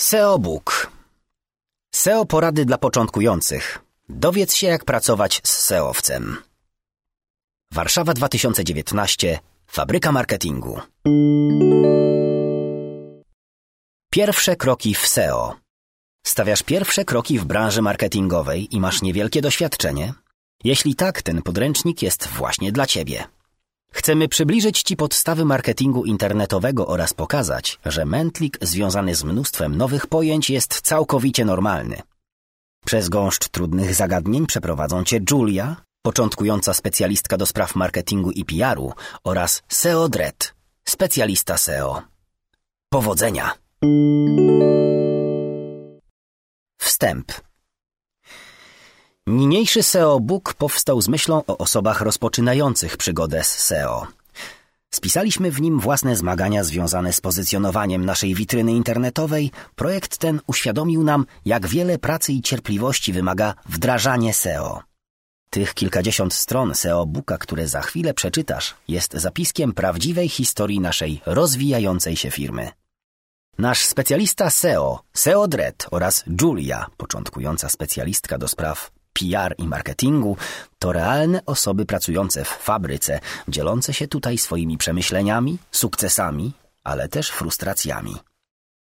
SEO Book SEO porady dla początkujących. Dowiedz się, jak pracować z SEOwcem. Warszawa 2019. Fabryka marketingu. Pierwsze kroki w SEO. Stawiasz pierwsze kroki w branży marketingowej i masz niewielkie doświadczenie? Jeśli tak, ten podręcznik jest właśnie dla Ciebie. Chcemy przybliżyć Ci podstawy marketingu internetowego oraz pokazać, że mętlik związany z mnóstwem nowych pojęć jest całkowicie normalny. Przez gąszcz trudnych zagadnień przeprowadzą Cię Julia, początkująca specjalistka do spraw marketingu i PR-u oraz SEO Dread, specjalista SEO. Powodzenia! Wstęp Niniejszy SEO Book powstał z myślą o osobach rozpoczynających przygodę z SEO. Spisaliśmy w nim własne zmagania związane z pozycjonowaniem naszej witryny internetowej. Projekt ten uświadomił nam, jak wiele pracy i cierpliwości wymaga wdrażanie SEO. Tych kilkadziesiąt stron SEO Booka, które za chwilę przeczytasz, jest zapiskiem prawdziwej historii naszej rozwijającej się firmy. Nasz specjalista SEO, SEO Dread oraz Julia, początkująca specjalistka do spraw PR i marketingu, to realne osoby pracujące w fabryce, dzielące się tutaj swoimi przemyśleniami, sukcesami, ale też frustracjami.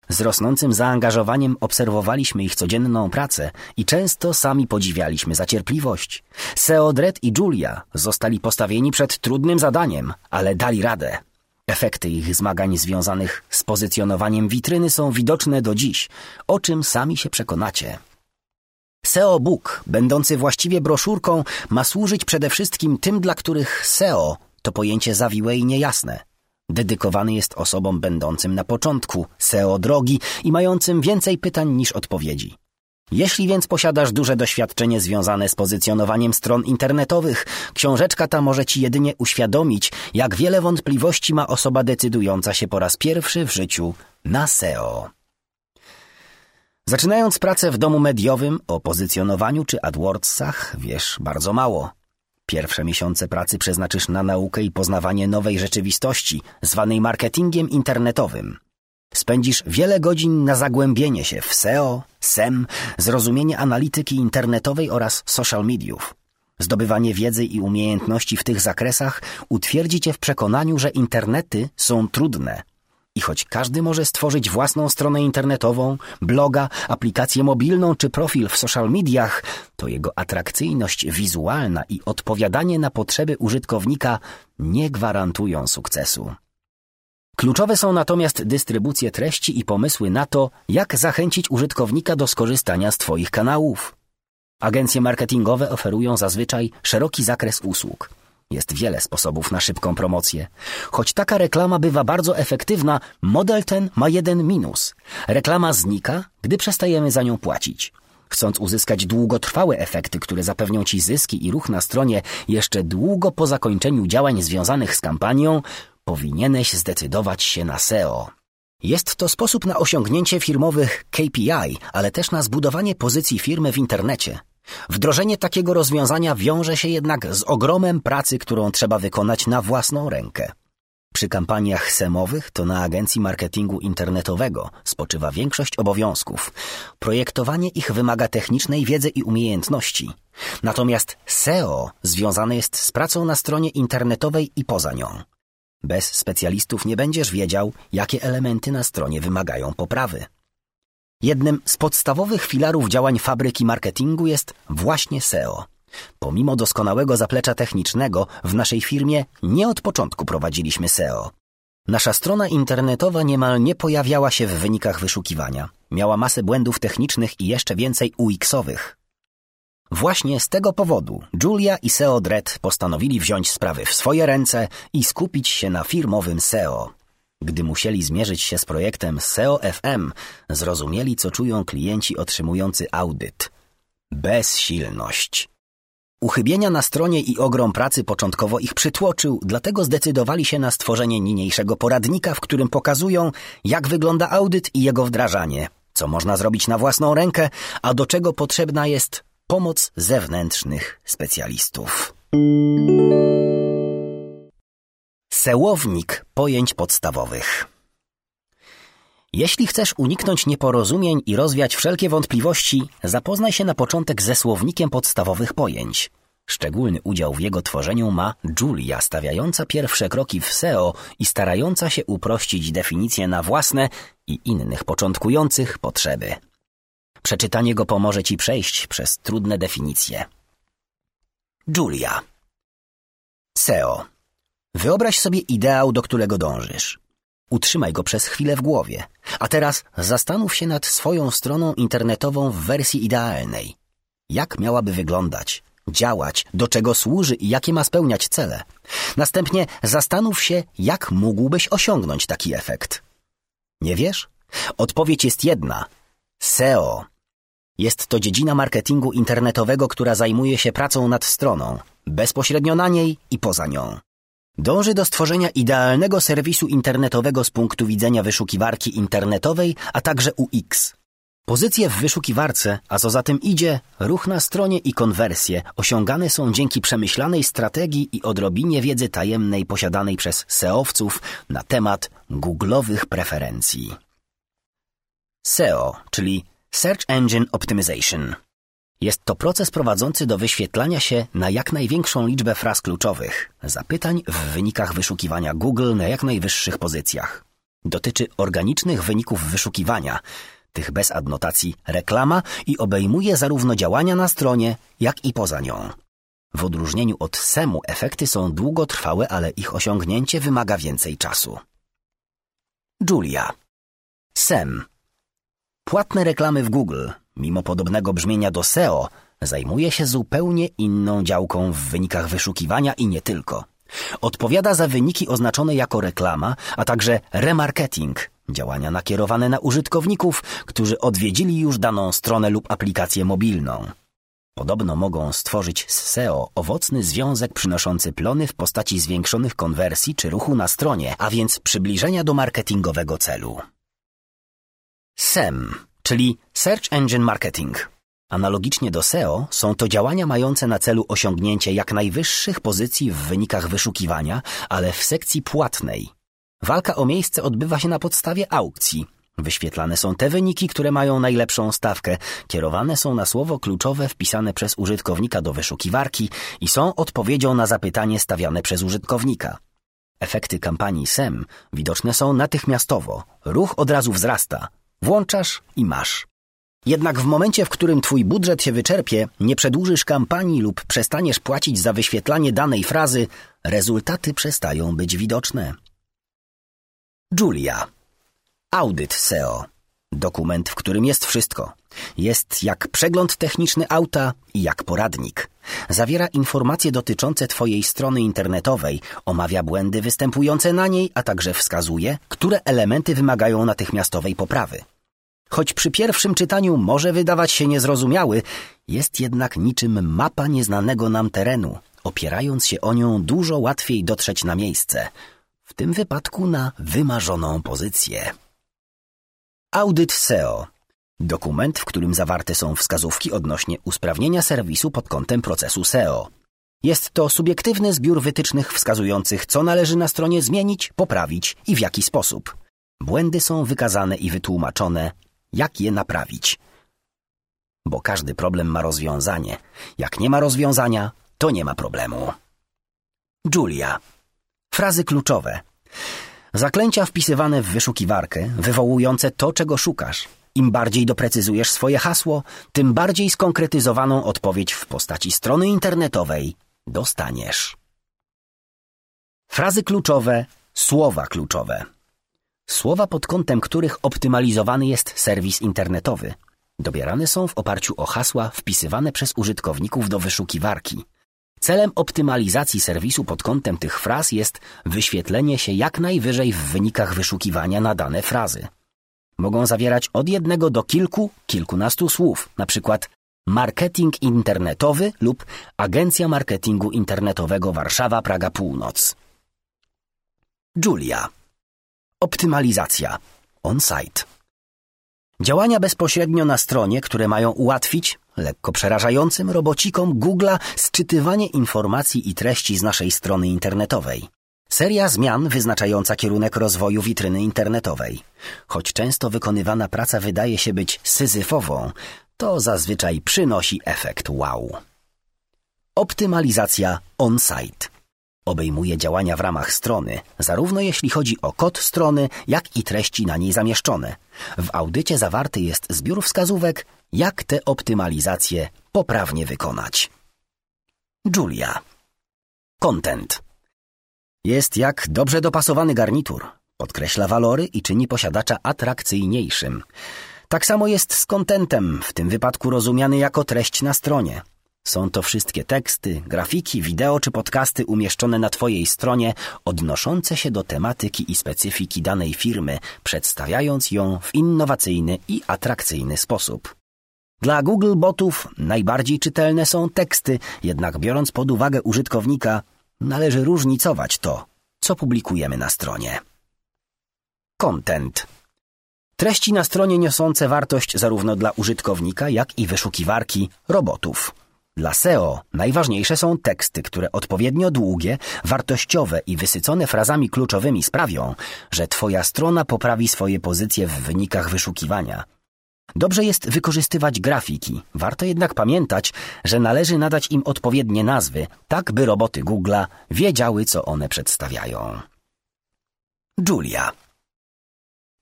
Z rosnącym zaangażowaniem obserwowaliśmy ich codzienną pracę i często sami podziwialiśmy za cierpliwość. Seo Dredd i Julia zostali postawieni przed trudnym zadaniem, ale dali radę. Efekty ich zmagań związanych z pozycjonowaniem witryny są widoczne do dziś, o czym sami się przekonacie. SEO Book, będący właściwie broszurką, ma służyć przede wszystkim tym, dla których SEO to pojęcie zawiłe i niejasne. Dedykowany jest osobom będącym na początku SEO drogi i mającym więcej pytań niż odpowiedzi. Jeśli więc posiadasz duże doświadczenie związane z pozycjonowaniem stron internetowych, książeczka ta może Ci jedynie uświadomić, jak wiele wątpliwości ma osoba decydująca się po raz pierwszy w życiu na SEO. Zaczynając pracę w domu mediowym o pozycjonowaniu czy AdWordsach wiesz bardzo mało. Pierwsze miesiące pracy przeznaczysz na naukę i poznawanie nowej rzeczywistości, zwanej marketingiem internetowym. Spędzisz wiele godzin na zagłębienie się w SEO, SEM, zrozumienie analityki internetowej oraz social mediów. Zdobywanie wiedzy i umiejętności w tych zakresach utwierdzi cię w przekonaniu, że internety są trudne, i choć każdy może stworzyć własną stronę internetową, bloga, aplikację mobilną czy profil w social mediach, to jego atrakcyjność wizualna i odpowiadanie na potrzeby użytkownika nie gwarantują sukcesu. Kluczowe są natomiast dystrybucje treści i pomysły na to, jak zachęcić użytkownika do skorzystania z Twoich kanałów. Agencje marketingowe oferują zazwyczaj szeroki zakres usług – jest wiele sposobów na szybką promocję. Choć taka reklama bywa bardzo efektywna, model ten ma jeden minus. Reklama znika, gdy przestajemy za nią płacić. Chcąc uzyskać długotrwałe efekty, które zapewnią Ci zyski i ruch na stronie jeszcze długo po zakończeniu działań związanych z kampanią, powinieneś zdecydować się na SEO. Jest to sposób na osiągnięcie firmowych KPI, ale też na zbudowanie pozycji firmy w internecie. Wdrożenie takiego rozwiązania wiąże się jednak z ogromem pracy, którą trzeba wykonać na własną rękę. Przy kampaniach semowych to na agencji marketingu internetowego spoczywa większość obowiązków. Projektowanie ich wymaga technicznej wiedzy i umiejętności. Natomiast SEO związane jest z pracą na stronie internetowej i poza nią. Bez specjalistów nie będziesz wiedział, jakie elementy na stronie wymagają poprawy. Jednym z podstawowych filarów działań fabryki marketingu jest właśnie SEO. Pomimo doskonałego zaplecza technicznego, w naszej firmie nie od początku prowadziliśmy SEO. Nasza strona internetowa niemal nie pojawiała się w wynikach wyszukiwania. Miała masę błędów technicznych i jeszcze więcej UX-owych. Właśnie z tego powodu Julia i SEO Dread postanowili wziąć sprawy w swoje ręce i skupić się na firmowym SEO. Gdy musieli zmierzyć się z projektem SEO FM, zrozumieli, co czują klienci otrzymujący audyt. Bezsilność. Uchybienia na stronie i ogrom pracy początkowo ich przytłoczył, dlatego zdecydowali się na stworzenie niniejszego poradnika, w którym pokazują, jak wygląda audyt i jego wdrażanie, co można zrobić na własną rękę, a do czego potrzebna jest pomoc zewnętrznych specjalistów. Sełownik pojęć podstawowych. Jeśli chcesz uniknąć nieporozumień i rozwiać wszelkie wątpliwości, zapoznaj się na początek ze słownikiem podstawowych pojęć. Szczególny udział w jego tworzeniu ma Julia, stawiająca pierwsze kroki w SEO i starająca się uprościć definicje na własne i innych początkujących potrzeby. Przeczytanie go pomoże Ci przejść przez trudne definicje. Julia SEO Wyobraź sobie ideał, do którego dążysz. Utrzymaj go przez chwilę w głowie. A teraz zastanów się nad swoją stroną internetową w wersji idealnej. Jak miałaby wyglądać? działać, do czego służy i jakie ma spełniać cele. Następnie zastanów się, jak mógłbyś osiągnąć taki efekt. Nie wiesz? Odpowiedź jest jedna. SEO. Jest to dziedzina marketingu internetowego, która zajmuje się pracą nad stroną, bezpośrednio na niej i poza nią. Dąży do stworzenia idealnego serwisu internetowego z punktu widzenia wyszukiwarki internetowej, a także UX. Pozycje w wyszukiwarce, a co za tym idzie, ruch na stronie i konwersje osiągane są dzięki przemyślanej strategii i odrobinie wiedzy tajemnej posiadanej przez SEOwców na temat googlowych preferencji. SEO, czyli Search Engine Optimization. Jest to proces prowadzący do wyświetlania się na jak największą liczbę fraz kluczowych, zapytań w wynikach wyszukiwania Google na jak najwyższych pozycjach. Dotyczy organicznych wyników wyszukiwania, tych bez adnotacji reklama i obejmuje zarówno działania na stronie, jak i poza nią. W odróżnieniu od SEMu efekty są długotrwałe, ale ich osiągnięcie wymaga więcej czasu. Julia SEM Płatne reklamy w Google, mimo podobnego brzmienia do SEO, zajmuje się zupełnie inną działką w wynikach wyszukiwania i nie tylko. Odpowiada za wyniki oznaczone jako reklama, a także remarketing, działania nakierowane na użytkowników, którzy odwiedzili już daną stronę lub aplikację mobilną. Podobno mogą stworzyć z SEO owocny związek przynoszący plony w postaci zwiększonych konwersji czy ruchu na stronie, a więc przybliżenia do marketingowego celu. SEM, czyli Search Engine Marketing. Analogicznie do SEO są to działania mające na celu osiągnięcie jak najwyższych pozycji w wynikach wyszukiwania, ale w sekcji płatnej. Walka o miejsce odbywa się na podstawie aukcji. Wyświetlane są te wyniki, które mają najlepszą stawkę, kierowane są na słowo kluczowe wpisane przez użytkownika do wyszukiwarki i są odpowiedzią na zapytanie stawiane przez użytkownika. Efekty kampanii SEM widoczne są natychmiastowo. Ruch od razu wzrasta. Włączasz i masz. Jednak w momencie, w którym twój budżet się wyczerpie, nie przedłużysz kampanii lub przestaniesz płacić za wyświetlanie danej frazy, rezultaty przestają być widoczne. Julia. Audyt SEO. Dokument, w którym jest wszystko. Jest jak przegląd techniczny auta i jak poradnik. Zawiera informacje dotyczące Twojej strony internetowej, omawia błędy występujące na niej, a także wskazuje, które elementy wymagają natychmiastowej poprawy. Choć przy pierwszym czytaniu może wydawać się niezrozumiały, jest jednak niczym mapa nieznanego nam terenu. Opierając się o nią, dużo łatwiej dotrzeć na miejsce, w tym wypadku na wymarzoną pozycję. Audyt SEO Dokument, w którym zawarte są wskazówki odnośnie usprawnienia serwisu pod kątem procesu SEO. Jest to subiektywny zbiór wytycznych wskazujących, co należy na stronie zmienić, poprawić i w jaki sposób. Błędy są wykazane i wytłumaczone, jak je naprawić. Bo każdy problem ma rozwiązanie. Jak nie ma rozwiązania, to nie ma problemu. Julia. Frazy kluczowe. Zaklęcia wpisywane w wyszukiwarkę, wywołujące to, czego szukasz. Im bardziej doprecyzujesz swoje hasło, tym bardziej skonkretyzowaną odpowiedź w postaci strony internetowej dostaniesz. Frazy kluczowe, słowa kluczowe. Słowa pod kątem których optymalizowany jest serwis internetowy. Dobierane są w oparciu o hasła wpisywane przez użytkowników do wyszukiwarki. Celem optymalizacji serwisu pod kątem tych fraz jest wyświetlenie się jak najwyżej w wynikach wyszukiwania na dane frazy. Mogą zawierać od jednego do kilku, kilkunastu słów, przykład marketing internetowy lub Agencja Marketingu Internetowego Warszawa Praga Północ. Julia Optymalizacja. On-site. Działania bezpośrednio na stronie, które mają ułatwić, lekko przerażającym robocikom Google'a sczytywanie informacji i treści z naszej strony internetowej. Seria zmian wyznaczająca kierunek rozwoju witryny internetowej. Choć często wykonywana praca wydaje się być syzyfową, to zazwyczaj przynosi efekt wow. Optymalizacja on-site. Obejmuje działania w ramach strony, zarówno jeśli chodzi o kod strony, jak i treści na niej zamieszczone. W audycie zawarty jest zbiór wskazówek, jak te optymalizacje poprawnie wykonać. Julia. Content. Jest jak dobrze dopasowany garnitur. Podkreśla walory i czyni posiadacza atrakcyjniejszym. Tak samo jest z kontentem, w tym wypadku rozumiany jako treść na stronie. Są to wszystkie teksty, grafiki, wideo czy podcasty umieszczone na Twojej stronie, odnoszące się do tematyki i specyfiki danej firmy, przedstawiając ją w innowacyjny i atrakcyjny sposób. Dla Google botów najbardziej czytelne są teksty, jednak biorąc pod uwagę użytkownika, należy różnicować to, co publikujemy na stronie. Content Treści na stronie niosące wartość zarówno dla użytkownika, jak i wyszukiwarki robotów. Dla SEO najważniejsze są teksty, które odpowiednio długie, wartościowe i wysycone frazami kluczowymi sprawią, że Twoja strona poprawi swoje pozycje w wynikach wyszukiwania. Dobrze jest wykorzystywać grafiki, warto jednak pamiętać, że należy nadać im odpowiednie nazwy, tak by roboty Google'a wiedziały, co one przedstawiają. Julia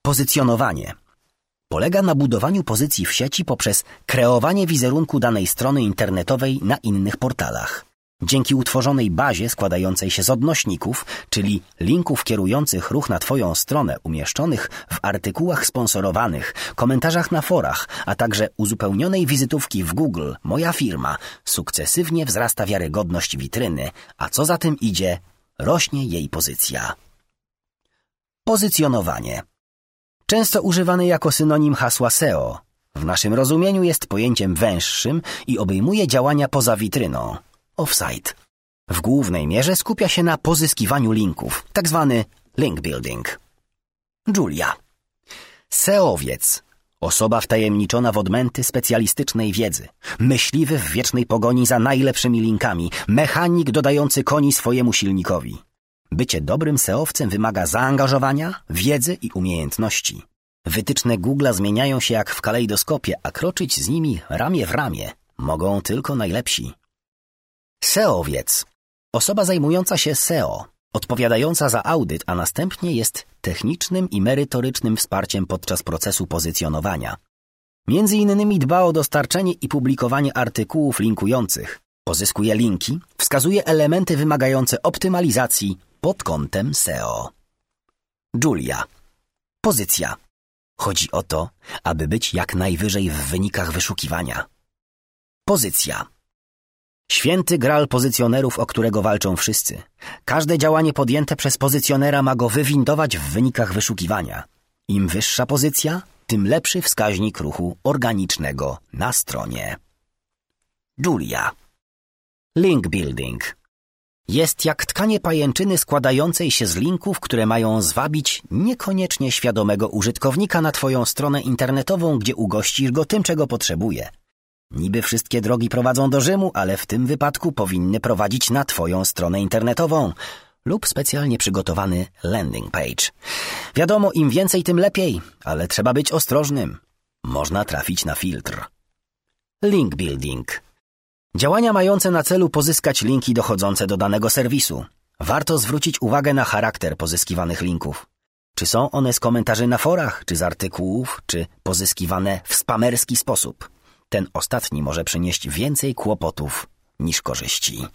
Pozycjonowanie polega na budowaniu pozycji w sieci poprzez kreowanie wizerunku danej strony internetowej na innych portalach. Dzięki utworzonej bazie składającej się z odnośników, czyli linków kierujących ruch na Twoją stronę umieszczonych w artykułach sponsorowanych, komentarzach na forach, a także uzupełnionej wizytówki w Google Moja firma, sukcesywnie wzrasta wiarygodność witryny, a co za tym idzie, rośnie jej pozycja. Pozycjonowanie często używany jako synonim hasła SEO. W naszym rozumieniu jest pojęciem węższym i obejmuje działania poza witryną. Offsite. W głównej mierze skupia się na pozyskiwaniu linków, tak zwany link building. Julia. SEOwiec. Osoba wtajemniczona w odmęty specjalistycznej wiedzy. Myśliwy w wiecznej pogoni za najlepszymi linkami. Mechanik dodający koni swojemu silnikowi. Bycie dobrym seowcem wymaga zaangażowania, wiedzy i umiejętności. Wytyczne Google'a zmieniają się jak w kalejdoskopie, a kroczyć z nimi ramię w ramię mogą tylko najlepsi. SEOwiec. Osoba zajmująca się SEO, odpowiadająca za audyt, a następnie jest technicznym i merytorycznym wsparciem podczas procesu pozycjonowania. Między innymi dba o dostarczenie i publikowanie artykułów linkujących, pozyskuje linki, wskazuje elementy wymagające optymalizacji, pod kątem SEO. Julia. Pozycja. Chodzi o to, aby być jak najwyżej w wynikach wyszukiwania. Pozycja. Święty gral pozycjonerów, o którego walczą wszyscy. Każde działanie podjęte przez pozycjonera ma go wywindować w wynikach wyszukiwania. Im wyższa pozycja, tym lepszy wskaźnik ruchu organicznego na stronie. Julia. Link building. Jest jak tkanie pajęczyny składającej się z linków, które mają zwabić niekoniecznie świadomego użytkownika na Twoją stronę internetową, gdzie ugościsz go tym, czego potrzebuje. Niby wszystkie drogi prowadzą do Rzymu, ale w tym wypadku powinny prowadzić na Twoją stronę internetową lub specjalnie przygotowany landing page. Wiadomo, im więcej, tym lepiej, ale trzeba być ostrożnym. Można trafić na filtr. Link building Działania mające na celu pozyskać linki dochodzące do danego serwisu. Warto zwrócić uwagę na charakter pozyskiwanych linków. Czy są one z komentarzy na forach, czy z artykułów, czy pozyskiwane w spamerski sposób. Ten ostatni może przynieść więcej kłopotów niż korzyści.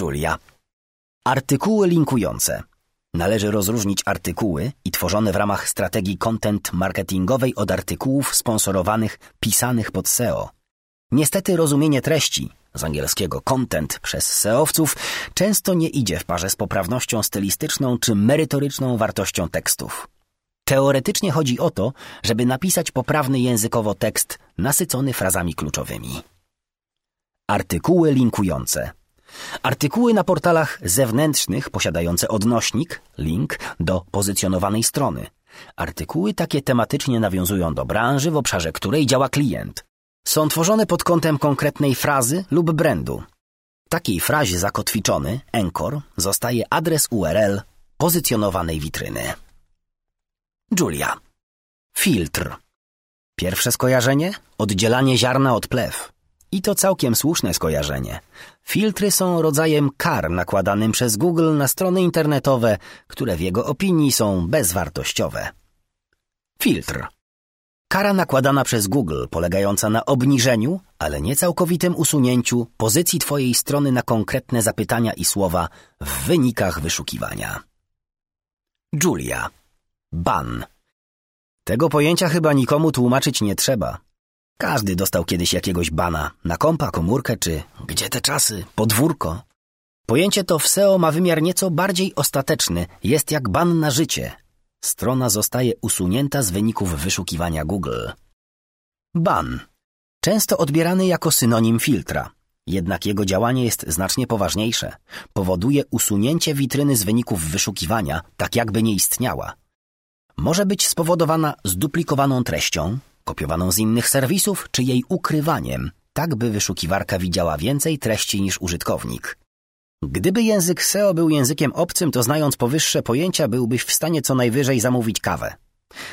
Julia. Artykuły linkujące. Należy rozróżnić artykuły i tworzone w ramach strategii content marketingowej od artykułów sponsorowanych pisanych pod SEO. Niestety rozumienie treści, z angielskiego content przez seowców, często nie idzie w parze z poprawnością stylistyczną czy merytoryczną wartością tekstów. Teoretycznie chodzi o to, żeby napisać poprawny językowo tekst nasycony frazami kluczowymi. Artykuły linkujące. Artykuły na portalach zewnętrznych posiadające odnośnik, link do pozycjonowanej strony. Artykuły takie tematycznie nawiązują do branży, w obszarze której działa klient. Są tworzone pod kątem konkretnej frazy lub brandu. takiej frazie zakotwiczony, Encore, zostaje adres URL pozycjonowanej witryny. Julia. Filtr. Pierwsze skojarzenie? Oddzielanie ziarna od plew. I to całkiem słuszne skojarzenie. Filtry są rodzajem kar nakładanym przez Google na strony internetowe, które w jego opinii są bezwartościowe. Filtr. Kara nakładana przez Google, polegająca na obniżeniu, ale nie całkowitym usunięciu pozycji Twojej strony na konkretne zapytania i słowa w wynikach wyszukiwania. Julia. Ban. Tego pojęcia chyba nikomu tłumaczyć nie trzeba. Każdy dostał kiedyś jakiegoś bana, na kompa, komórkę czy, gdzie te czasy, podwórko. Pojęcie to w SEO ma wymiar nieco bardziej ostateczny, jest jak ban na życie. Strona zostaje usunięta z wyników wyszukiwania Google. Ban. Często odbierany jako synonim filtra. Jednak jego działanie jest znacznie poważniejsze. Powoduje usunięcie witryny z wyników wyszukiwania, tak jakby nie istniała. Może być spowodowana zduplikowaną treścią, kopiowaną z innych serwisów, czy jej ukrywaniem, tak by wyszukiwarka widziała więcej treści niż użytkownik. Gdyby język SEO był językiem obcym, to znając powyższe pojęcia byłbyś w stanie co najwyżej zamówić kawę.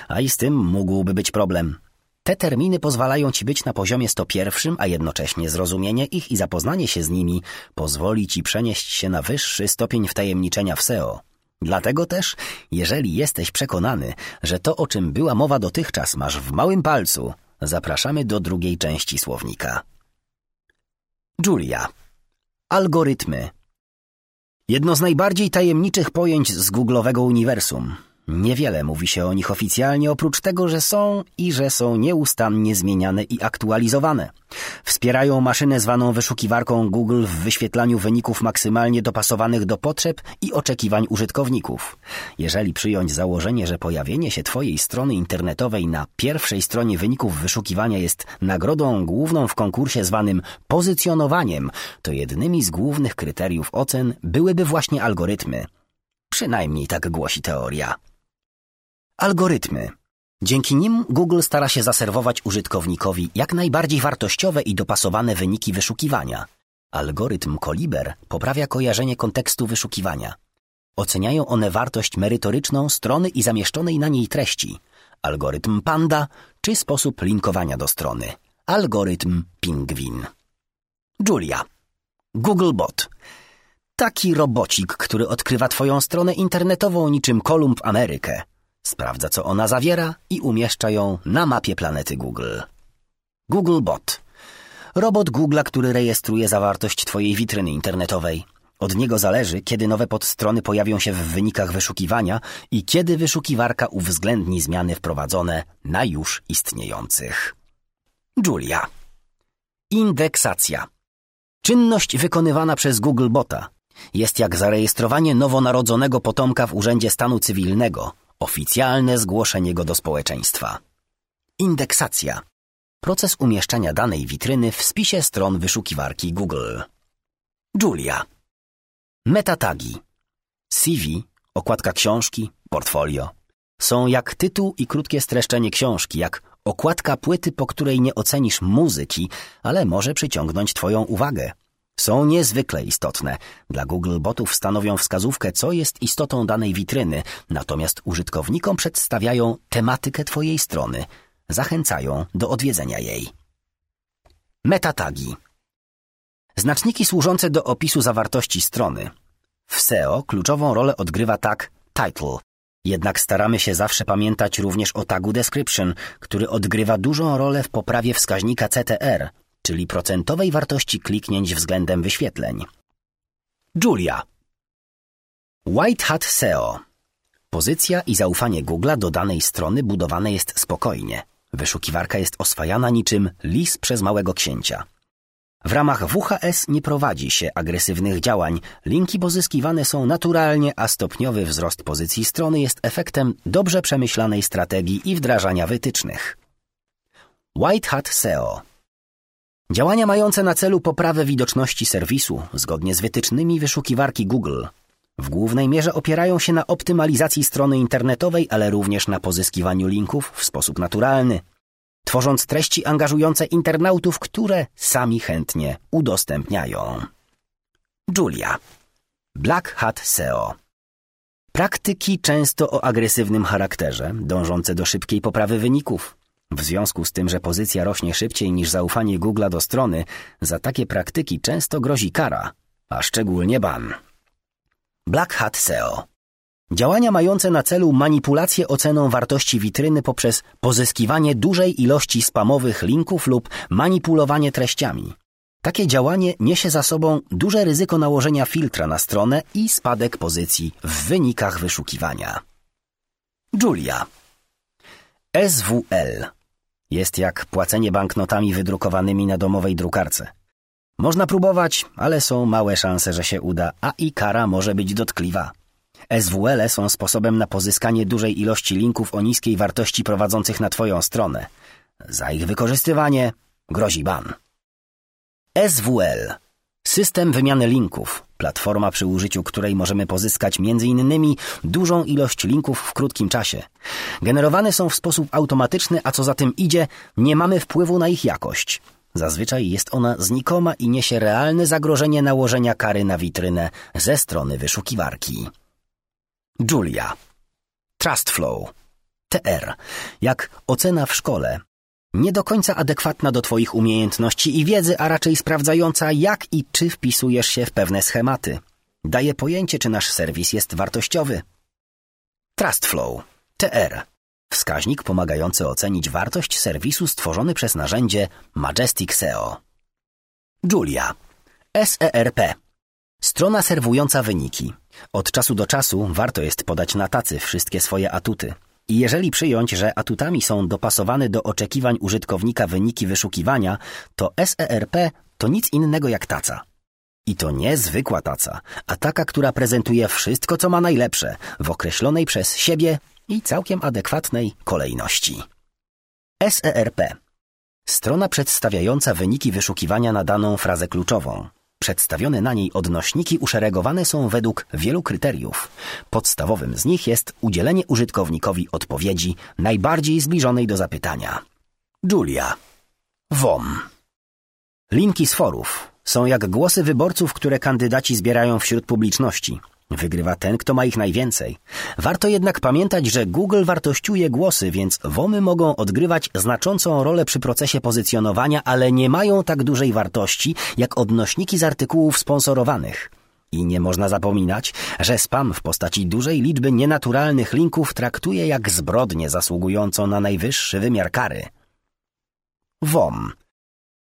A i z tym mógłby być problem. Te terminy pozwalają ci być na poziomie 101, a jednocześnie zrozumienie ich i zapoznanie się z nimi pozwoli ci przenieść się na wyższy stopień wtajemniczenia w SEO. Dlatego też, jeżeli jesteś przekonany, że to, o czym była mowa dotychczas, masz w małym palcu, zapraszamy do drugiej części słownika. Julia. Algorytmy. Jedno z najbardziej tajemniczych pojęć z googlowego uniwersum. Niewiele mówi się o nich oficjalnie, oprócz tego, że są i że są nieustannie zmieniane i aktualizowane. Wspierają maszynę zwaną wyszukiwarką Google w wyświetlaniu wyników maksymalnie dopasowanych do potrzeb i oczekiwań użytkowników. Jeżeli przyjąć założenie, że pojawienie się Twojej strony internetowej na pierwszej stronie wyników wyszukiwania jest nagrodą główną w konkursie zwanym pozycjonowaniem, to jednymi z głównych kryteriów ocen byłyby właśnie algorytmy. Przynajmniej tak głosi teoria. Algorytmy. Dzięki nim Google stara się zaserwować użytkownikowi jak najbardziej wartościowe i dopasowane wyniki wyszukiwania. Algorytm Koliber poprawia kojarzenie kontekstu wyszukiwania. Oceniają one wartość merytoryczną strony i zamieszczonej na niej treści. Algorytm Panda czy sposób linkowania do strony. Algorytm Pingwin. Julia. Googlebot. Taki robocik, który odkrywa Twoją stronę internetową niczym Kolumb Amerykę. Sprawdza, co ona zawiera i umieszcza ją na mapie planety Google. Googlebot. Robot Google'a, który rejestruje zawartość Twojej witryny internetowej. Od niego zależy, kiedy nowe podstrony pojawią się w wynikach wyszukiwania i kiedy wyszukiwarka uwzględni zmiany wprowadzone na już istniejących. Julia. Indeksacja. Czynność wykonywana przez Googlebota jest jak zarejestrowanie nowonarodzonego potomka w Urzędzie Stanu Cywilnego – Oficjalne zgłoszenie go do społeczeństwa. Indeksacja. Proces umieszczania danej witryny w spisie stron wyszukiwarki Google. Julia. Metatagi. CV, okładka książki, portfolio. Są jak tytuł i krótkie streszczenie książki, jak okładka płyty, po której nie ocenisz muzyki, ale może przyciągnąć Twoją uwagę. Są niezwykle istotne. Dla Google botów stanowią wskazówkę, co jest istotą danej witryny, natomiast użytkownikom przedstawiają tematykę Twojej strony, zachęcają do odwiedzenia jej. Metatagi Znaczniki służące do opisu zawartości strony. W SEO kluczową rolę odgrywa tag title. Jednak staramy się zawsze pamiętać również o tagu description, który odgrywa dużą rolę w poprawie wskaźnika CTR, czyli procentowej wartości kliknięć względem wyświetleń. Julia White Hat SEO Pozycja i zaufanie Google'a do danej strony budowane jest spokojnie. Wyszukiwarka jest oswajana niczym lis przez małego księcia. W ramach WHS nie prowadzi się agresywnych działań, linki pozyskiwane są naturalnie, a stopniowy wzrost pozycji strony jest efektem dobrze przemyślanej strategii i wdrażania wytycznych. White Hat SEO Działania mające na celu poprawę widoczności serwisu, zgodnie z wytycznymi wyszukiwarki Google, w głównej mierze opierają się na optymalizacji strony internetowej, ale również na pozyskiwaniu linków w sposób naturalny, tworząc treści angażujące internautów, które sami chętnie udostępniają. Julia. Black Hat SEO. Praktyki często o agresywnym charakterze, dążące do szybkiej poprawy wyników. W związku z tym, że pozycja rośnie szybciej niż zaufanie Google'a do strony, za takie praktyki często grozi kara, a szczególnie ban. Black Hat SEO Działania mające na celu manipulację oceną wartości witryny poprzez pozyskiwanie dużej ilości spamowych linków lub manipulowanie treściami. Takie działanie niesie za sobą duże ryzyko nałożenia filtra na stronę i spadek pozycji w wynikach wyszukiwania. Julia SWL jest jak płacenie banknotami wydrukowanymi na domowej drukarce. Można próbować, ale są małe szanse, że się uda, a i kara może być dotkliwa. SWL -e są sposobem na pozyskanie dużej ilości linków o niskiej wartości prowadzących na Twoją stronę. Za ich wykorzystywanie grozi ban. SWL System wymiany linków. Platforma przy użyciu której możemy pozyskać m.in. dużą ilość linków w krótkim czasie. Generowane są w sposób automatyczny, a co za tym idzie, nie mamy wpływu na ich jakość. Zazwyczaj jest ona znikoma i niesie realne zagrożenie nałożenia kary na witrynę ze strony wyszukiwarki. Julia. Trust Flow. TR. Jak ocena w szkole. Nie do końca adekwatna do Twoich umiejętności i wiedzy, a raczej sprawdzająca, jak i czy wpisujesz się w pewne schematy. Daje pojęcie, czy nasz serwis jest wartościowy. Trust Flow. TR. Wskaźnik pomagający ocenić wartość serwisu stworzony przez narzędzie Majestic SEO. Julia. SERP. Strona serwująca wyniki. Od czasu do czasu warto jest podać na tacy wszystkie swoje atuty. I jeżeli przyjąć, że atutami są dopasowane do oczekiwań użytkownika wyniki wyszukiwania, to SERP to nic innego jak taca. I to nie zwykła taca, a taka, która prezentuje wszystko, co ma najlepsze, w określonej przez siebie i całkiem adekwatnej kolejności. SERP Strona przedstawiająca wyniki wyszukiwania na daną frazę kluczową. Przedstawione na niej odnośniki uszeregowane są według wielu kryteriów. Podstawowym z nich jest udzielenie użytkownikowi odpowiedzi najbardziej zbliżonej do zapytania. Julia. WOM. Linki z forów są jak głosy wyborców, które kandydaci zbierają wśród publiczności. Wygrywa ten, kto ma ich najwięcej. Warto jednak pamiętać, że Google wartościuje głosy, więc WOMy mogą odgrywać znaczącą rolę przy procesie pozycjonowania, ale nie mają tak dużej wartości jak odnośniki z artykułów sponsorowanych. I nie można zapominać, że spam w postaci dużej liczby nienaturalnych linków traktuje jak zbrodnię zasługującą na najwyższy wymiar kary. WOM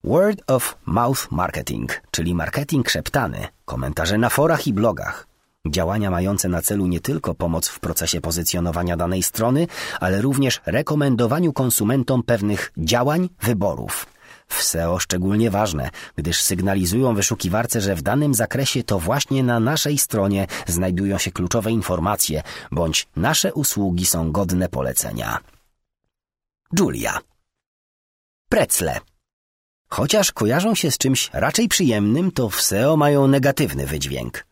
Word of Mouth Marketing, czyli marketing szeptany, komentarze na forach i blogach. Działania mające na celu nie tylko pomoc w procesie pozycjonowania danej strony, ale również rekomendowaniu konsumentom pewnych działań, wyborów. W SEO szczególnie ważne, gdyż sygnalizują wyszukiwarce, że w danym zakresie to właśnie na naszej stronie znajdują się kluczowe informacje, bądź nasze usługi są godne polecenia. Julia. Precle. Chociaż kojarzą się z czymś raczej przyjemnym, to w SEO mają negatywny wydźwięk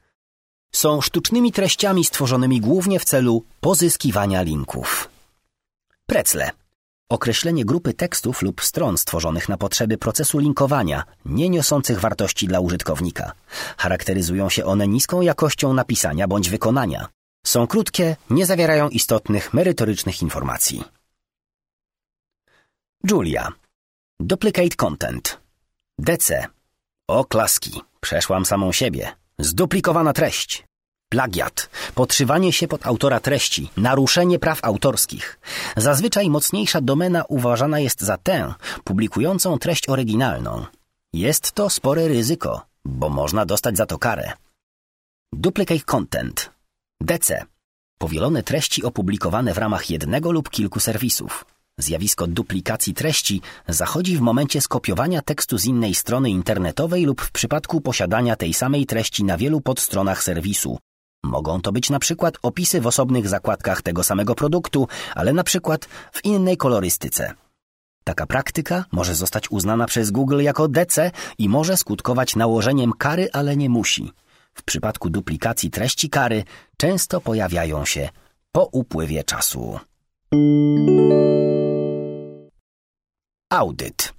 są sztucznymi treściami stworzonymi głównie w celu pozyskiwania linków. Precle. Określenie grupy tekstów lub stron stworzonych na potrzeby procesu linkowania, nie niosących wartości dla użytkownika. Charakteryzują się one niską jakością napisania bądź wykonania. Są krótkie, nie zawierają istotnych, merytorycznych informacji. Julia. Duplicate content. DC. O klaski. Przeszłam samą siebie. Zduplikowana treść. Plagiat. Podszywanie się pod autora treści. Naruszenie praw autorskich. Zazwyczaj mocniejsza domena uważana jest za tę, publikującą treść oryginalną. Jest to spore ryzyko, bo można dostać za to karę. Duplicate content. DC. Powielone treści opublikowane w ramach jednego lub kilku serwisów. Zjawisko duplikacji treści zachodzi w momencie skopiowania tekstu z innej strony internetowej lub w przypadku posiadania tej samej treści na wielu podstronach serwisu. Mogą to być na przykład opisy w osobnych zakładkach tego samego produktu, ale na przykład w innej kolorystyce. Taka praktyka może zostać uznana przez Google jako DC i może skutkować nałożeniem kary, ale nie musi. W przypadku duplikacji treści kary często pojawiają się po upływie czasu. Audyt.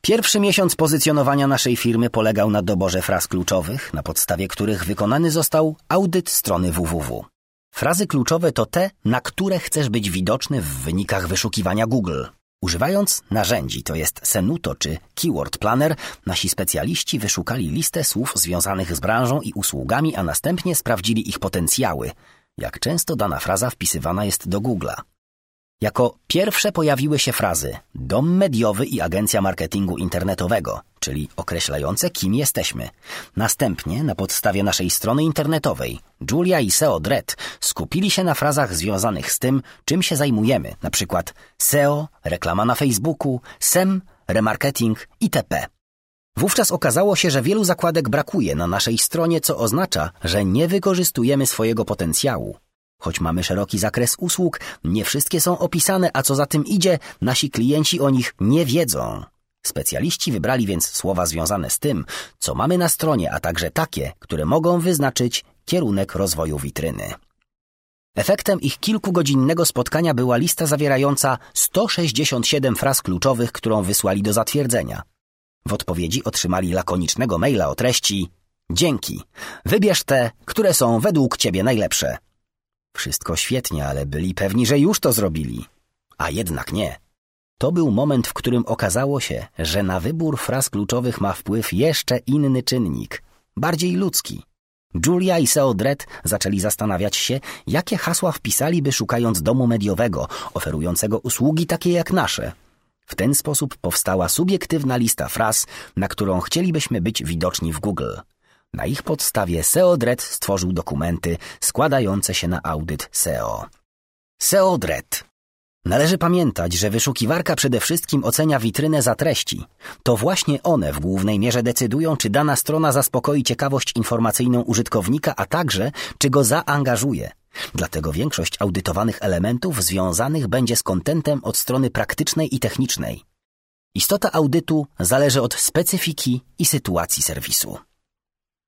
Pierwszy miesiąc pozycjonowania naszej firmy polegał na doborze fraz kluczowych, na podstawie których wykonany został audyt strony www. Frazy kluczowe to te, na które chcesz być widoczny w wynikach wyszukiwania Google. Używając narzędzi, to jest Senuto czy Keyword Planner, nasi specjaliści wyszukali listę słów związanych z branżą i usługami, a następnie sprawdzili ich potencjały. Jak często dana fraza wpisywana jest do Google'a. Jako pierwsze pojawiły się frazy dom mediowy i agencja marketingu internetowego, czyli określające kim jesteśmy. Następnie na podstawie naszej strony internetowej Julia i SEO Dread skupili się na frazach związanych z tym, czym się zajmujemy, na przykład SEO, reklama na Facebooku, SEM, remarketing itp. Wówczas okazało się, że wielu zakładek brakuje na naszej stronie, co oznacza, że nie wykorzystujemy swojego potencjału. Choć mamy szeroki zakres usług, nie wszystkie są opisane, a co za tym idzie, nasi klienci o nich nie wiedzą. Specjaliści wybrali więc słowa związane z tym, co mamy na stronie, a także takie, które mogą wyznaczyć kierunek rozwoju witryny. Efektem ich kilkugodzinnego spotkania była lista zawierająca 167 fraz kluczowych, którą wysłali do zatwierdzenia. W odpowiedzi otrzymali lakonicznego maila o treści Dzięki. Wybierz te, które są według ciebie najlepsze. Wszystko świetnie, ale byli pewni, że już to zrobili. A jednak nie. To był moment, w którym okazało się, że na wybór fraz kluczowych ma wpływ jeszcze inny czynnik, bardziej ludzki. Julia i Seo Dredd zaczęli zastanawiać się, jakie hasła wpisaliby szukając domu mediowego, oferującego usługi takie jak nasze. W ten sposób powstała subiektywna lista fraz, na którą chcielibyśmy być widoczni w Google. Na ich podstawie SEO Dread stworzył dokumenty składające się na audyt SEO. SEO Dread. Należy pamiętać, że wyszukiwarka przede wszystkim ocenia witrynę za treści. To właśnie one w głównej mierze decydują, czy dana strona zaspokoi ciekawość informacyjną użytkownika, a także czy go zaangażuje. Dlatego większość audytowanych elementów związanych będzie z kontentem od strony praktycznej i technicznej. Istota audytu zależy od specyfiki i sytuacji serwisu.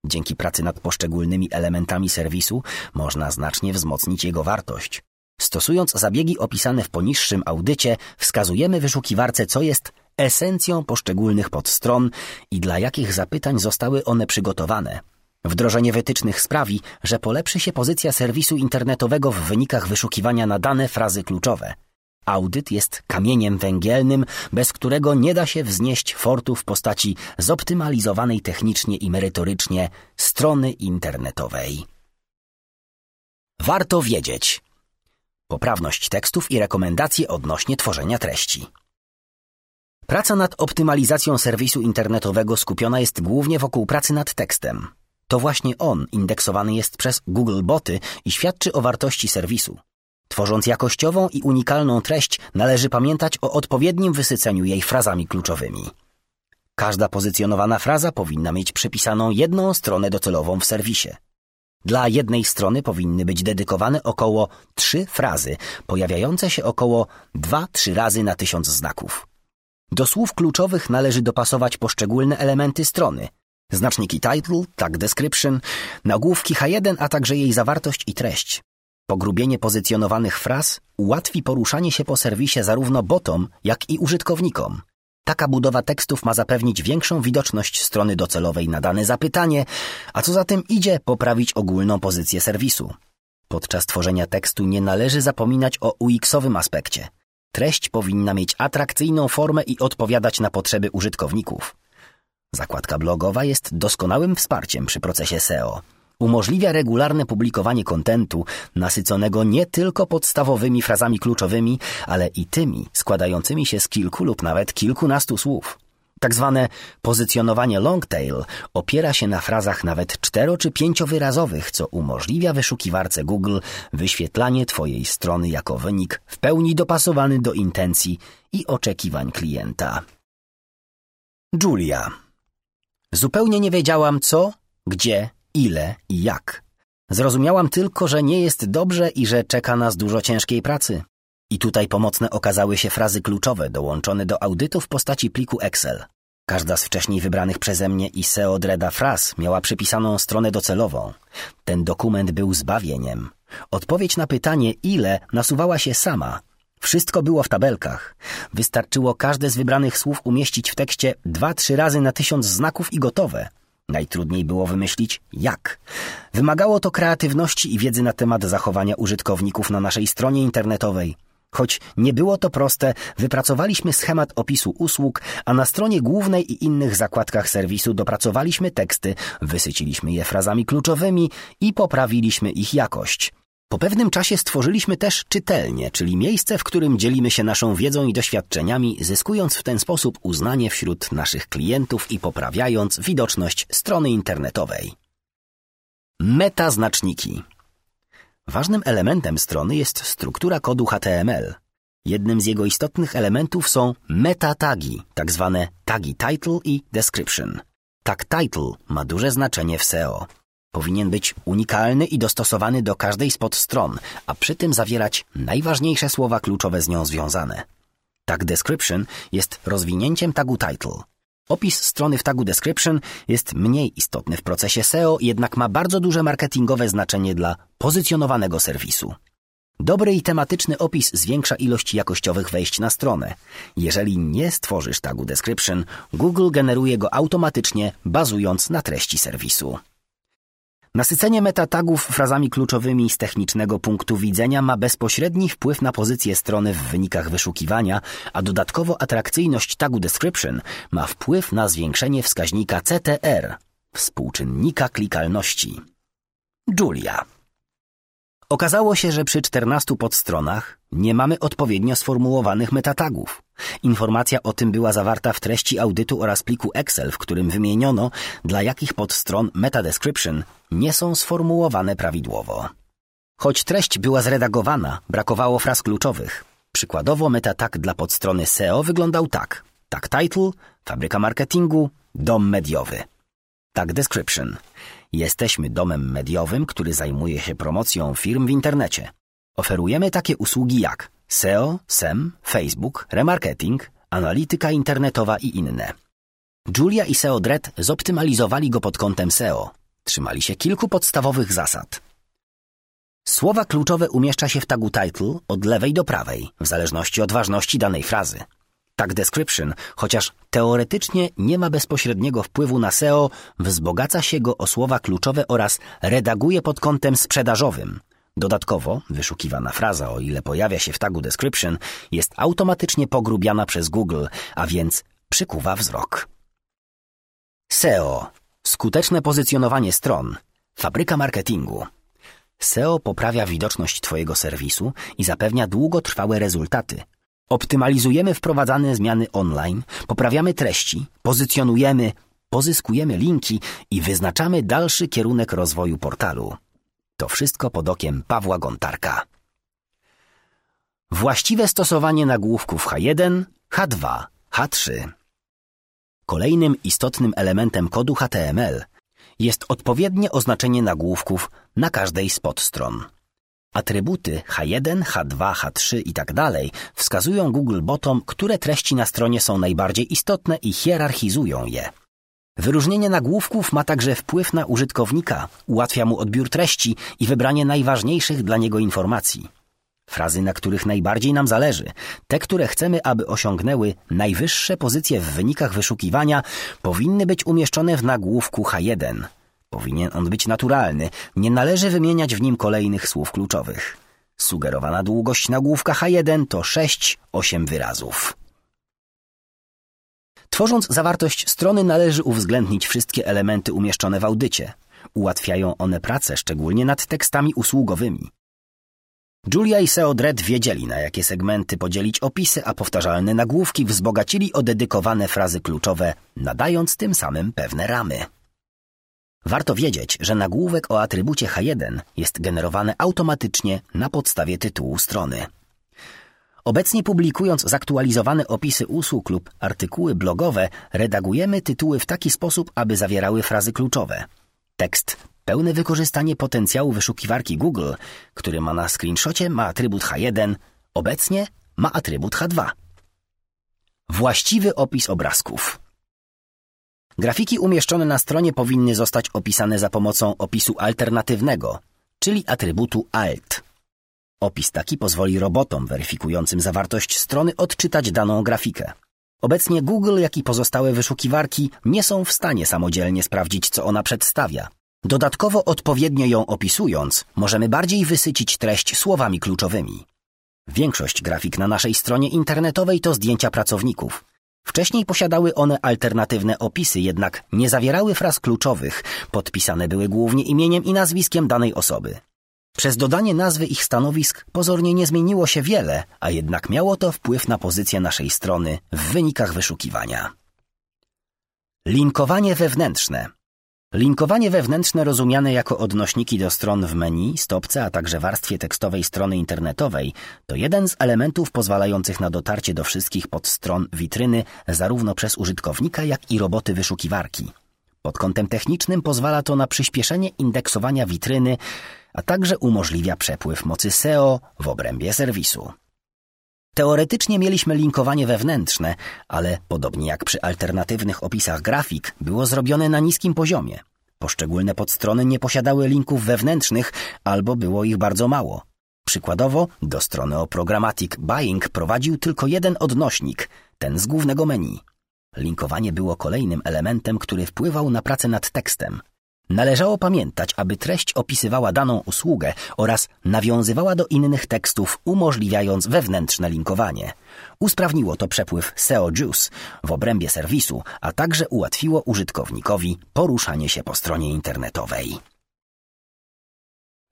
Dzięki pracy nad poszczególnymi elementami serwisu można znacznie wzmocnić jego wartość. Stosując zabiegi opisane w poniższym audycie, wskazujemy wyszukiwarce, co jest esencją poszczególnych podstron i dla jakich zapytań zostały one przygotowane. Wdrożenie wytycznych sprawi, że polepszy się pozycja serwisu internetowego w wynikach wyszukiwania na dane frazy kluczowe – Audyt jest kamieniem węgielnym, bez którego nie da się wznieść fortu w postaci zoptymalizowanej technicznie i merytorycznie strony internetowej. Warto wiedzieć. Poprawność tekstów i rekomendacje odnośnie tworzenia treści. Praca nad optymalizacją serwisu internetowego skupiona jest głównie wokół pracy nad tekstem. To właśnie on indeksowany jest przez Google Boty i świadczy o wartości serwisu. Tworząc jakościową i unikalną treść, należy pamiętać o odpowiednim wysyceniu jej frazami kluczowymi. Każda pozycjonowana fraza powinna mieć przypisaną jedną stronę docelową w serwisie. Dla jednej strony powinny być dedykowane około trzy frazy, pojawiające się około 2-3 razy na tysiąc znaków. Do słów kluczowych należy dopasować poszczególne elementy strony. Znaczniki title, tag description, nagłówki H1, a także jej zawartość i treść. Pogrubienie pozycjonowanych fraz ułatwi poruszanie się po serwisie zarówno botom, jak i użytkownikom. Taka budowa tekstów ma zapewnić większą widoczność strony docelowej na dane zapytanie, a co za tym idzie poprawić ogólną pozycję serwisu. Podczas tworzenia tekstu nie należy zapominać o UX-owym aspekcie. Treść powinna mieć atrakcyjną formę i odpowiadać na potrzeby użytkowników. Zakładka blogowa jest doskonałym wsparciem przy procesie SEO. Umożliwia regularne publikowanie kontentu nasyconego nie tylko podstawowymi frazami kluczowymi, ale i tymi składającymi się z kilku lub nawet kilkunastu słów. Tak zwane pozycjonowanie long tail opiera się na frazach nawet cztero- czy pięciowyrazowych, co umożliwia wyszukiwarce Google wyświetlanie Twojej strony jako wynik w pełni dopasowany do intencji i oczekiwań klienta. Julia. Zupełnie nie wiedziałam co, gdzie ile i jak. Zrozumiałam tylko, że nie jest dobrze i że czeka nas dużo ciężkiej pracy. I tutaj pomocne okazały się frazy kluczowe dołączone do audytu w postaci pliku Excel. Każda z wcześniej wybranych przeze mnie i SEO Dreda fraz miała przypisaną stronę docelową. Ten dokument był zbawieniem. Odpowiedź na pytanie ile nasuwała się sama. Wszystko było w tabelkach. Wystarczyło każde z wybranych słów umieścić w tekście dwa, trzy razy na tysiąc znaków i gotowe. Najtrudniej było wymyślić jak. Wymagało to kreatywności i wiedzy na temat zachowania użytkowników na naszej stronie internetowej. Choć nie było to proste, wypracowaliśmy schemat opisu usług, a na stronie głównej i innych zakładkach serwisu dopracowaliśmy teksty, wysyciliśmy je frazami kluczowymi i poprawiliśmy ich jakość. Po pewnym czasie stworzyliśmy też czytelnię, czyli miejsce, w którym dzielimy się naszą wiedzą i doświadczeniami, zyskując w ten sposób uznanie wśród naszych klientów i poprawiając widoczność strony internetowej. Metaznaczniki Ważnym elementem strony jest struktura kodu HTML. Jednym z jego istotnych elementów są meta-tagi, tak zwane tagi title i description. Tag title ma duże znaczenie w SEO. Powinien być unikalny i dostosowany do każdej z podstron, a przy tym zawierać najważniejsze słowa kluczowe z nią związane. Tag description jest rozwinięciem tagu title. Opis strony w tagu description jest mniej istotny w procesie SEO, jednak ma bardzo duże marketingowe znaczenie dla pozycjonowanego serwisu. Dobry i tematyczny opis zwiększa ilość jakościowych wejść na stronę. Jeżeli nie stworzysz tagu description, Google generuje go automatycznie, bazując na treści serwisu. Nasycenie metatagów frazami kluczowymi z technicznego punktu widzenia ma bezpośredni wpływ na pozycję strony w wynikach wyszukiwania, a dodatkowo atrakcyjność tagu description ma wpływ na zwiększenie wskaźnika CTR, współczynnika klikalności. Julia Okazało się, że przy 14 podstronach nie mamy odpowiednio sformułowanych metatagów. Informacja o tym była zawarta w treści audytu oraz pliku Excel, w którym wymieniono, dla jakich podstron metadescription nie są sformułowane prawidłowo. Choć treść była zredagowana, brakowało fraz kluczowych. Przykładowo metatag dla podstrony SEO wyglądał tak. Tag title, fabryka marketingu, dom mediowy. Tag description. Jesteśmy domem mediowym, który zajmuje się promocją firm w internecie. Oferujemy takie usługi jak SEO, SEM, Facebook, remarketing, analityka internetowa i inne. Julia i SEO Dread zoptymalizowali go pod kątem SEO. Trzymali się kilku podstawowych zasad. Słowa kluczowe umieszcza się w tagu title od lewej do prawej, w zależności od ważności danej frazy. Tag description, chociaż teoretycznie nie ma bezpośredniego wpływu na SEO, wzbogaca się go o słowa kluczowe oraz redaguje pod kątem sprzedażowym. Dodatkowo wyszukiwana fraza, o ile pojawia się w tagu description, jest automatycznie pogrubiana przez Google, a więc przykuwa wzrok. SEO. Skuteczne pozycjonowanie stron. Fabryka marketingu. SEO poprawia widoczność Twojego serwisu i zapewnia długotrwałe rezultaty – Optymalizujemy wprowadzane zmiany online, poprawiamy treści, pozycjonujemy, pozyskujemy linki i wyznaczamy dalszy kierunek rozwoju portalu. To wszystko pod okiem Pawła Gontarka. Właściwe stosowanie nagłówków H1, H2, H3. Kolejnym istotnym elementem kodu HTML jest odpowiednie oznaczenie nagłówków na każdej z podstron. Atrybuty H1, H2, H3 i tak dalej wskazują Googlebotom, które treści na stronie są najbardziej istotne i hierarchizują je. Wyróżnienie nagłówków ma także wpływ na użytkownika, ułatwia mu odbiór treści i wybranie najważniejszych dla niego informacji. Frazy, na których najbardziej nam zależy, te, które chcemy, aby osiągnęły najwyższe pozycje w wynikach wyszukiwania, powinny być umieszczone w nagłówku H1. Powinien on być naturalny. Nie należy wymieniać w nim kolejnych słów kluczowych. Sugerowana długość nagłówka H1 to 6-8 wyrazów. Tworząc zawartość strony należy uwzględnić wszystkie elementy umieszczone w audycie. Ułatwiają one pracę, szczególnie nad tekstami usługowymi. Julia i SEO Dread wiedzieli, na jakie segmenty podzielić opisy, a powtarzalne nagłówki wzbogacili o dedykowane frazy kluczowe, nadając tym samym pewne ramy. Warto wiedzieć, że nagłówek o atrybucie H1 jest generowany automatycznie na podstawie tytułu strony. Obecnie publikując zaktualizowane opisy usług lub artykuły blogowe, redagujemy tytuły w taki sposób, aby zawierały frazy kluczowe. Tekst pełne wykorzystanie potencjału wyszukiwarki Google, który ma na screenshocie ma atrybut H1, obecnie ma atrybut H2. Właściwy opis obrazków. Grafiki umieszczone na stronie powinny zostać opisane za pomocą opisu alternatywnego, czyli atrybutu alt. Opis taki pozwoli robotom weryfikującym zawartość strony odczytać daną grafikę. Obecnie Google, jak i pozostałe wyszukiwarki nie są w stanie samodzielnie sprawdzić, co ona przedstawia. Dodatkowo odpowiednio ją opisując, możemy bardziej wysycić treść słowami kluczowymi. Większość grafik na naszej stronie internetowej to zdjęcia pracowników. Wcześniej posiadały one alternatywne opisy, jednak nie zawierały fraz kluczowych, podpisane były głównie imieniem i nazwiskiem danej osoby. Przez dodanie nazwy ich stanowisk pozornie nie zmieniło się wiele, a jednak miało to wpływ na pozycję naszej strony w wynikach wyszukiwania. Linkowanie wewnętrzne Linkowanie wewnętrzne rozumiane jako odnośniki do stron w menu, stopce, a także warstwie tekstowej strony internetowej to jeden z elementów pozwalających na dotarcie do wszystkich podstron witryny zarówno przez użytkownika, jak i roboty wyszukiwarki. Pod kątem technicznym pozwala to na przyspieszenie indeksowania witryny, a także umożliwia przepływ mocy SEO w obrębie serwisu. Teoretycznie mieliśmy linkowanie wewnętrzne, ale podobnie jak przy alternatywnych opisach grafik, było zrobione na niskim poziomie. Poszczególne podstrony nie posiadały linków wewnętrznych albo było ich bardzo mało. Przykładowo, do strony o Programmatic Buying prowadził tylko jeden odnośnik, ten z głównego menu. Linkowanie było kolejnym elementem, który wpływał na pracę nad tekstem. Należało pamiętać, aby treść opisywała daną usługę oraz nawiązywała do innych tekstów, umożliwiając wewnętrzne linkowanie. Usprawniło to przepływ SEO Juice w obrębie serwisu, a także ułatwiło użytkownikowi poruszanie się po stronie internetowej.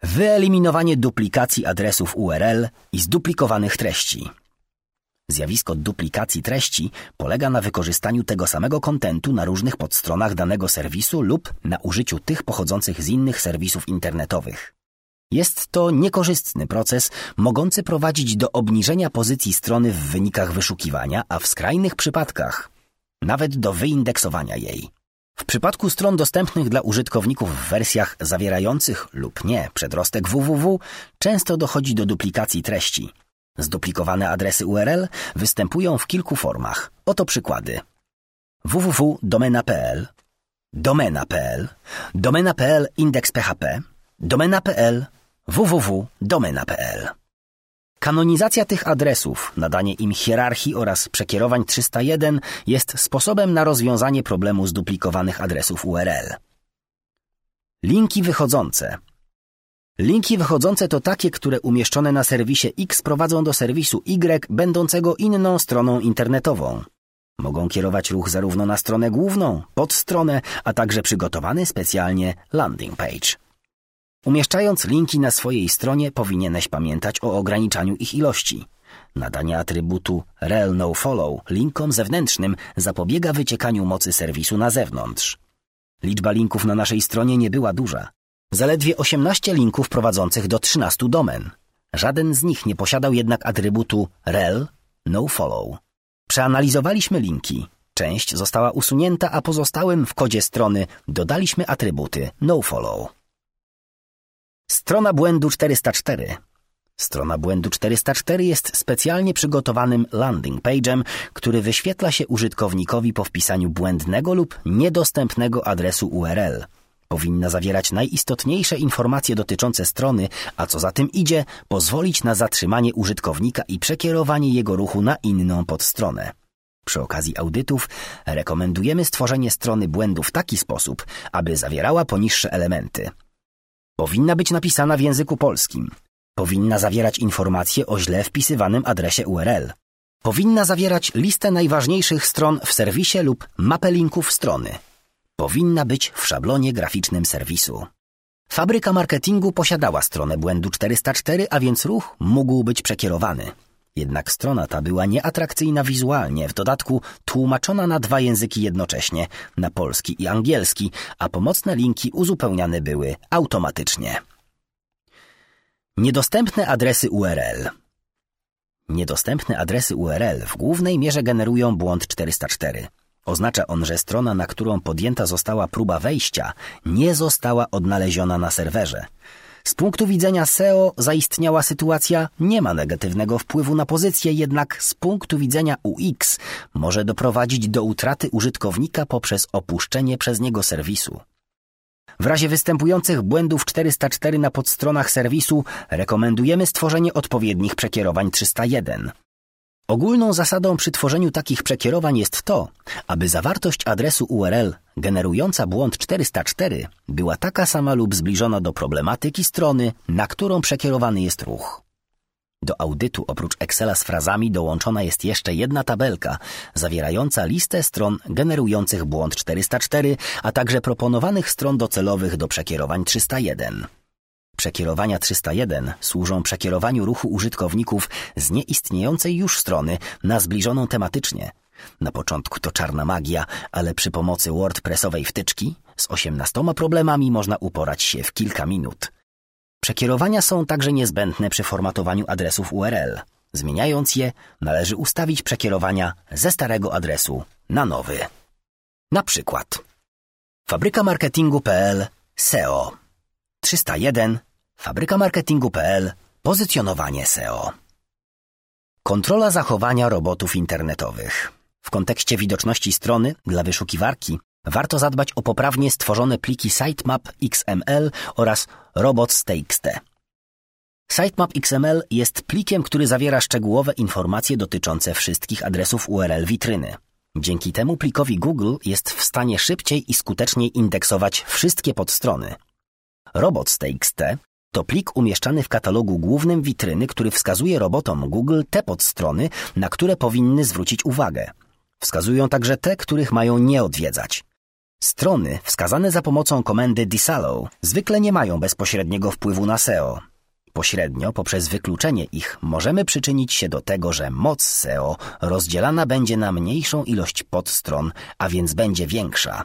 Wyeliminowanie duplikacji adresów URL i zduplikowanych treści. Zjawisko duplikacji treści polega na wykorzystaniu tego samego kontentu na różnych podstronach danego serwisu lub na użyciu tych pochodzących z innych serwisów internetowych. Jest to niekorzystny proces, mogący prowadzić do obniżenia pozycji strony w wynikach wyszukiwania, a w skrajnych przypadkach nawet do wyindeksowania jej. W przypadku stron dostępnych dla użytkowników w wersjach zawierających lub nie przedrostek www często dochodzi do duplikacji treści. Zduplikowane adresy URL występują w kilku formach. Oto przykłady. www.domena.pl domena.pl domena.pl indeks.php domena.pl www.domena.pl Kanonizacja tych adresów, nadanie im hierarchii oraz przekierowań 301 jest sposobem na rozwiązanie problemu zduplikowanych adresów URL. Linki wychodzące – Linki wychodzące to takie, które umieszczone na serwisie X prowadzą do serwisu Y, będącego inną stroną internetową. Mogą kierować ruch zarówno na stronę główną, podstronę, a także przygotowany specjalnie landing page. Umieszczając linki na swojej stronie powinieneś pamiętać o ograniczaniu ich ilości. Nadanie atrybutu rel no follow linkom zewnętrznym zapobiega wyciekaniu mocy serwisu na zewnątrz. Liczba linków na naszej stronie nie była duża. Zaledwie 18 linków prowadzących do 13 domen. Żaden z nich nie posiadał jednak atrybutu rel, no follow. Przeanalizowaliśmy linki. Część została usunięta, a pozostałym w kodzie strony dodaliśmy atrybuty no follow. Strona błędu 404. Strona błędu 404 jest specjalnie przygotowanym landing page'em, który wyświetla się użytkownikowi po wpisaniu błędnego lub niedostępnego adresu URL. Powinna zawierać najistotniejsze informacje dotyczące strony, a co za tym idzie, pozwolić na zatrzymanie użytkownika i przekierowanie jego ruchu na inną podstronę. Przy okazji audytów rekomendujemy stworzenie strony błędu w taki sposób, aby zawierała poniższe elementy. Powinna być napisana w języku polskim. Powinna zawierać informacje o źle wpisywanym adresie URL. Powinna zawierać listę najważniejszych stron w serwisie lub mapę linków strony powinna być w szablonie graficznym serwisu. Fabryka marketingu posiadała stronę błędu 404, a więc ruch mógł być przekierowany. Jednak strona ta była nieatrakcyjna wizualnie, w dodatku tłumaczona na dwa języki jednocześnie, na polski i angielski, a pomocne linki uzupełniane były automatycznie. Niedostępne adresy URL Niedostępne adresy URL w głównej mierze generują błąd 404. Oznacza on, że strona, na którą podjęta została próba wejścia, nie została odnaleziona na serwerze. Z punktu widzenia SEO zaistniała sytuacja nie ma negatywnego wpływu na pozycję, jednak z punktu widzenia UX może doprowadzić do utraty użytkownika poprzez opuszczenie przez niego serwisu. W razie występujących błędów 404 na podstronach serwisu rekomendujemy stworzenie odpowiednich przekierowań 301. Ogólną zasadą przy tworzeniu takich przekierowań jest to, aby zawartość adresu URL generująca błąd 404 była taka sama lub zbliżona do problematyki strony, na którą przekierowany jest ruch. Do audytu oprócz Excela z frazami dołączona jest jeszcze jedna tabelka zawierająca listę stron generujących błąd 404, a także proponowanych stron docelowych do przekierowań 301. Przekierowania 301 służą przekierowaniu ruchu użytkowników z nieistniejącej już strony na zbliżoną tematycznie. Na początku to czarna magia, ale przy pomocy WordPressowej wtyczki z 18 problemami można uporać się w kilka minut. Przekierowania są także niezbędne przy formatowaniu adresów URL. Zmieniając je, należy ustawić przekierowania ze starego adresu na nowy. Na przykład fabrykamarketingu.pl SEO 301 fabrykamarketingu.pl Pozycjonowanie SEO Kontrola zachowania robotów internetowych W kontekście widoczności strony dla wyszukiwarki warto zadbać o poprawnie stworzone pliki sitemap XML oraz robots.txt. Sitemap XML jest plikiem, który zawiera szczegółowe informacje dotyczące wszystkich adresów URL witryny. Dzięki temu plikowi Google jest w stanie szybciej i skuteczniej indeksować wszystkie podstrony. Robots.txt to plik umieszczany w katalogu głównym witryny, który wskazuje robotom Google te podstrony, na które powinny zwrócić uwagę. Wskazują także te, których mają nie odwiedzać. Strony wskazane za pomocą komendy disallow zwykle nie mają bezpośredniego wpływu na SEO. Pośrednio poprzez wykluczenie ich możemy przyczynić się do tego, że moc SEO rozdzielana będzie na mniejszą ilość podstron, a więc będzie większa.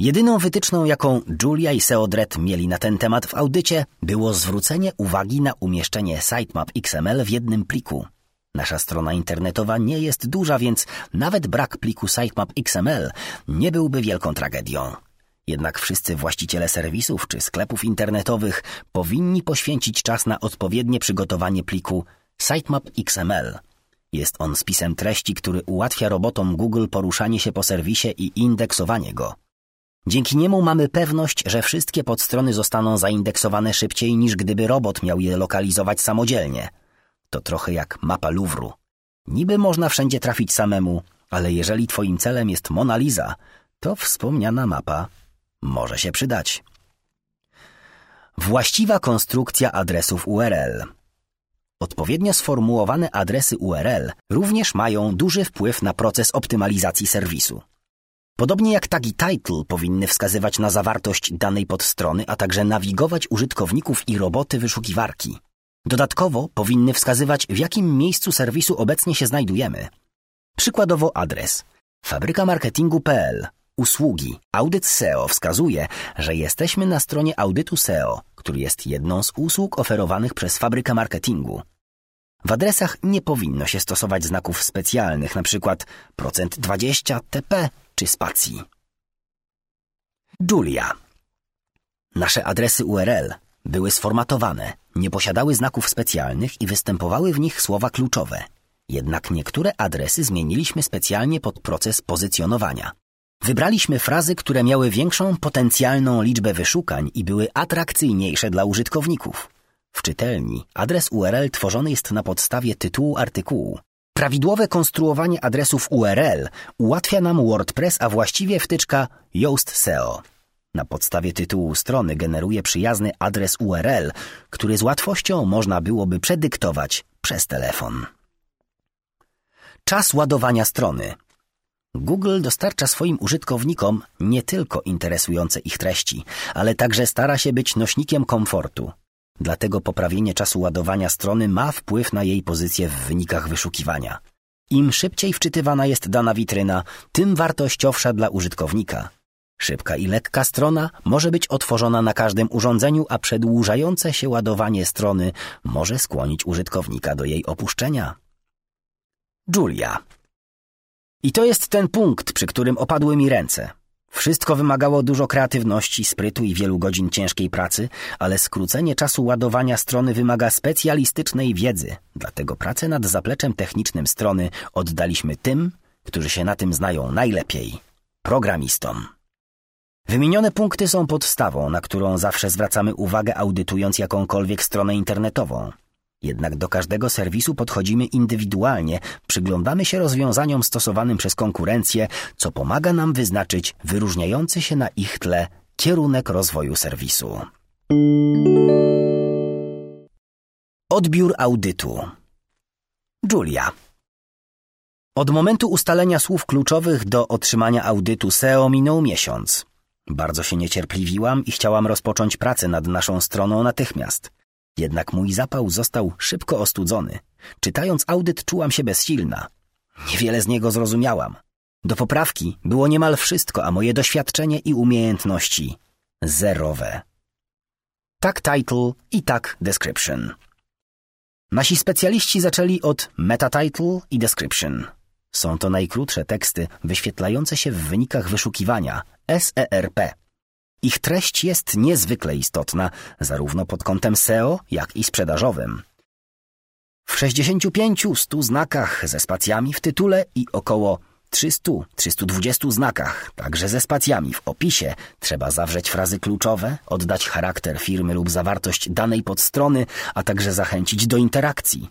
Jedyną wytyczną, jaką Julia i SEODRED mieli na ten temat w audycie, było zwrócenie uwagi na umieszczenie sitemap XML w jednym pliku. Nasza strona internetowa nie jest duża, więc nawet brak pliku sitemap XML nie byłby wielką tragedią. Jednak wszyscy właściciele serwisów czy sklepów internetowych powinni poświęcić czas na odpowiednie przygotowanie pliku sitemap XML. Jest on spisem treści, który ułatwia robotom Google poruszanie się po serwisie i indeksowanie go. Dzięki niemu mamy pewność, że wszystkie podstrony zostaną zaindeksowane szybciej niż gdyby robot miał je lokalizować samodzielnie – to trochę jak mapa Luwru. Niby można wszędzie trafić samemu, ale jeżeli twoim celem jest Mona Lisa, to wspomniana mapa może się przydać. Właściwa konstrukcja adresów URL Odpowiednio sformułowane adresy URL również mają duży wpływ na proces optymalizacji serwisu. Podobnie jak tagi title powinny wskazywać na zawartość danej podstrony, a także nawigować użytkowników i roboty wyszukiwarki. Dodatkowo powinny wskazywać, w jakim miejscu serwisu obecnie się znajdujemy. Przykładowo adres fabrykamarketingu.pl Usługi. Audyt SEO wskazuje, że jesteśmy na stronie audytu SEO, który jest jedną z usług oferowanych przez fabrykę marketingu. W adresach nie powinno się stosować znaków specjalnych, np. procent %20 TP czy spacji. Julia. Nasze adresy URL były sformatowane, nie posiadały znaków specjalnych i występowały w nich słowa kluczowe. Jednak niektóre adresy zmieniliśmy specjalnie pod proces pozycjonowania. Wybraliśmy frazy, które miały większą potencjalną liczbę wyszukań i były atrakcyjniejsze dla użytkowników. W czytelni adres URL tworzony jest na podstawie tytułu artykułu. Prawidłowe konstruowanie adresów URL ułatwia nam WordPress, a właściwie wtyczka Yoast SEO. Na podstawie tytułu strony generuje przyjazny adres URL, który z łatwością można byłoby przedyktować przez telefon. Czas ładowania strony. Google dostarcza swoim użytkownikom nie tylko interesujące ich treści, ale także stara się być nośnikiem komfortu. Dlatego poprawienie czasu ładowania strony ma wpływ na jej pozycję w wynikach wyszukiwania. Im szybciej wczytywana jest dana witryna, tym wartościowsza dla użytkownika. Szybka i lekka strona może być otworzona na każdym urządzeniu, a przedłużające się ładowanie strony może skłonić użytkownika do jej opuszczenia. Julia. I to jest ten punkt, przy którym opadły mi ręce. Wszystko wymagało dużo kreatywności, sprytu i wielu godzin ciężkiej pracy, ale skrócenie czasu ładowania strony wymaga specjalistycznej wiedzy, dlatego pracę nad zapleczem technicznym strony oddaliśmy tym, którzy się na tym znają najlepiej programistom. Wymienione punkty są podstawą, na którą zawsze zwracamy uwagę audytując jakąkolwiek stronę internetową. Jednak do każdego serwisu podchodzimy indywidualnie, przyglądamy się rozwiązaniom stosowanym przez konkurencję, co pomaga nam wyznaczyć wyróżniający się na ich tle kierunek rozwoju serwisu. Odbiór audytu. Julia. Od momentu ustalenia słów kluczowych do otrzymania audytu SEO minął miesiąc. Bardzo się niecierpliwiłam i chciałam rozpocząć pracę nad naszą stroną natychmiast. Jednak mój zapał został szybko ostudzony. Czytając audyt czułam się bezsilna. Niewiele z niego zrozumiałam. Do poprawki było niemal wszystko, a moje doświadczenie i umiejętności zerowe. Tak title i tak description. Nasi specjaliści zaczęli od meta title i description. Są to najkrótsze teksty wyświetlające się w wynikach wyszukiwania SERP. Ich treść jest niezwykle istotna, zarówno pod kątem SEO, jak i sprzedażowym. W 65-100 znakach ze spacjami w tytule i około 300-320 znakach, także ze spacjami w opisie, trzeba zawrzeć frazy kluczowe, oddać charakter firmy lub zawartość danej podstrony, a także zachęcić do interakcji.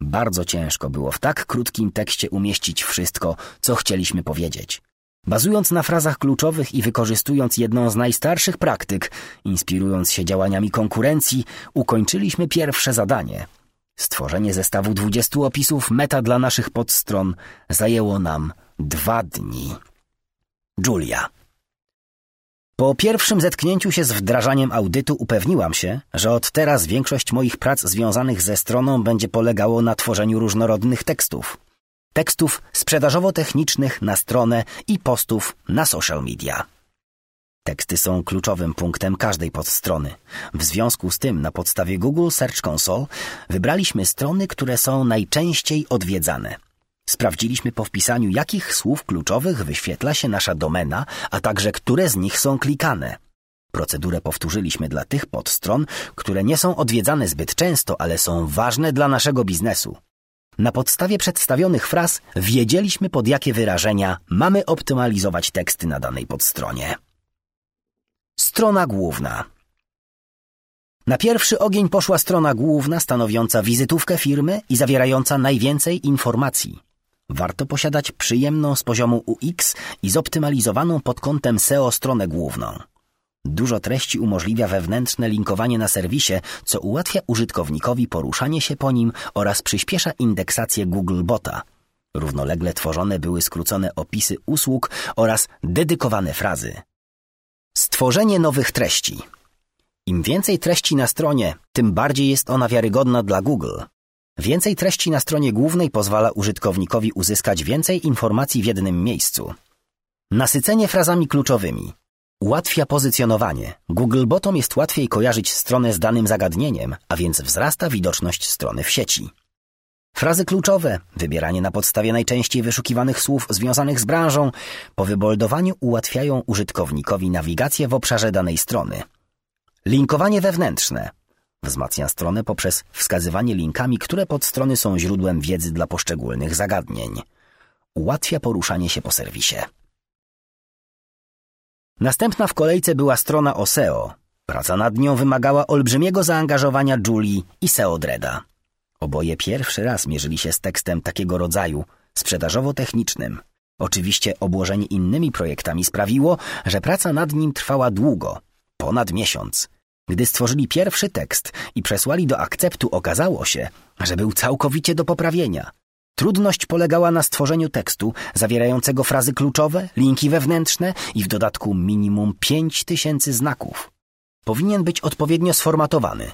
Bardzo ciężko było w tak krótkim tekście umieścić wszystko, co chcieliśmy powiedzieć. Bazując na frazach kluczowych i wykorzystując jedną z najstarszych praktyk, inspirując się działaniami konkurencji, ukończyliśmy pierwsze zadanie. Stworzenie zestawu 20 opisów meta dla naszych podstron zajęło nam dwa dni. Julia. Po pierwszym zetknięciu się z wdrażaniem audytu upewniłam się, że od teraz większość moich prac związanych ze stroną będzie polegało na tworzeniu różnorodnych tekstów. Tekstów sprzedażowo-technicznych na stronę i postów na social media. Teksty są kluczowym punktem każdej podstrony. W związku z tym na podstawie Google Search Console wybraliśmy strony, które są najczęściej odwiedzane – Sprawdziliśmy po wpisaniu, jakich słów kluczowych wyświetla się nasza domena, a także które z nich są klikane. Procedurę powtórzyliśmy dla tych podstron, które nie są odwiedzane zbyt często, ale są ważne dla naszego biznesu. Na podstawie przedstawionych fraz wiedzieliśmy, pod jakie wyrażenia mamy optymalizować teksty na danej podstronie. Strona główna. Na pierwszy ogień poszła strona główna stanowiąca wizytówkę firmy i zawierająca najwięcej informacji. Warto posiadać przyjemną z poziomu UX i zoptymalizowaną pod kątem SEO stronę główną. Dużo treści umożliwia wewnętrzne linkowanie na serwisie, co ułatwia użytkownikowi poruszanie się po nim oraz przyspiesza indeksację Googlebota. Równolegle tworzone były skrócone opisy usług oraz dedykowane frazy. Stworzenie nowych treści. Im więcej treści na stronie, tym bardziej jest ona wiarygodna dla Google. Więcej treści na stronie głównej pozwala użytkownikowi uzyskać więcej informacji w jednym miejscu. Nasycenie frazami kluczowymi. Ułatwia pozycjonowanie. Googlebotom jest łatwiej kojarzyć stronę z danym zagadnieniem, a więc wzrasta widoczność strony w sieci. Frazy kluczowe, wybieranie na podstawie najczęściej wyszukiwanych słów związanych z branżą, po wyboldowaniu ułatwiają użytkownikowi nawigację w obszarze danej strony. Linkowanie wewnętrzne Wzmacnia stronę poprzez wskazywanie linkami, które podstrony są źródłem wiedzy dla poszczególnych zagadnień. Ułatwia poruszanie się po serwisie. Następna w kolejce była strona o SEO. Praca nad nią wymagała olbrzymiego zaangażowania Julie i SEO Dreda. Oboje pierwszy raz mierzyli się z tekstem takiego rodzaju, sprzedażowo-technicznym. Oczywiście obłożenie innymi projektami sprawiło, że praca nad nim trwała długo, ponad miesiąc – gdy stworzyli pierwszy tekst i przesłali do akceptu, okazało się, że był całkowicie do poprawienia. Trudność polegała na stworzeniu tekstu zawierającego frazy kluczowe, linki wewnętrzne i w dodatku minimum pięć tysięcy znaków. Powinien być odpowiednio sformatowany.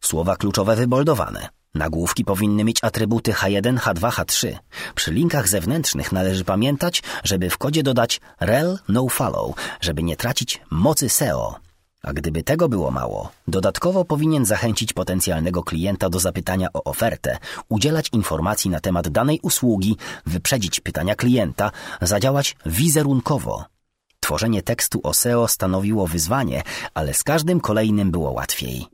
Słowa kluczowe wyboldowane. Nagłówki powinny mieć atrybuty H1, H2, H3. Przy linkach zewnętrznych należy pamiętać, żeby w kodzie dodać rel no follow, żeby nie tracić mocy SEO. A gdyby tego było mało, dodatkowo powinien zachęcić potencjalnego klienta do zapytania o ofertę, udzielać informacji na temat danej usługi, wyprzedzić pytania klienta, zadziałać wizerunkowo. Tworzenie tekstu o SEO stanowiło wyzwanie, ale z każdym kolejnym było łatwiej.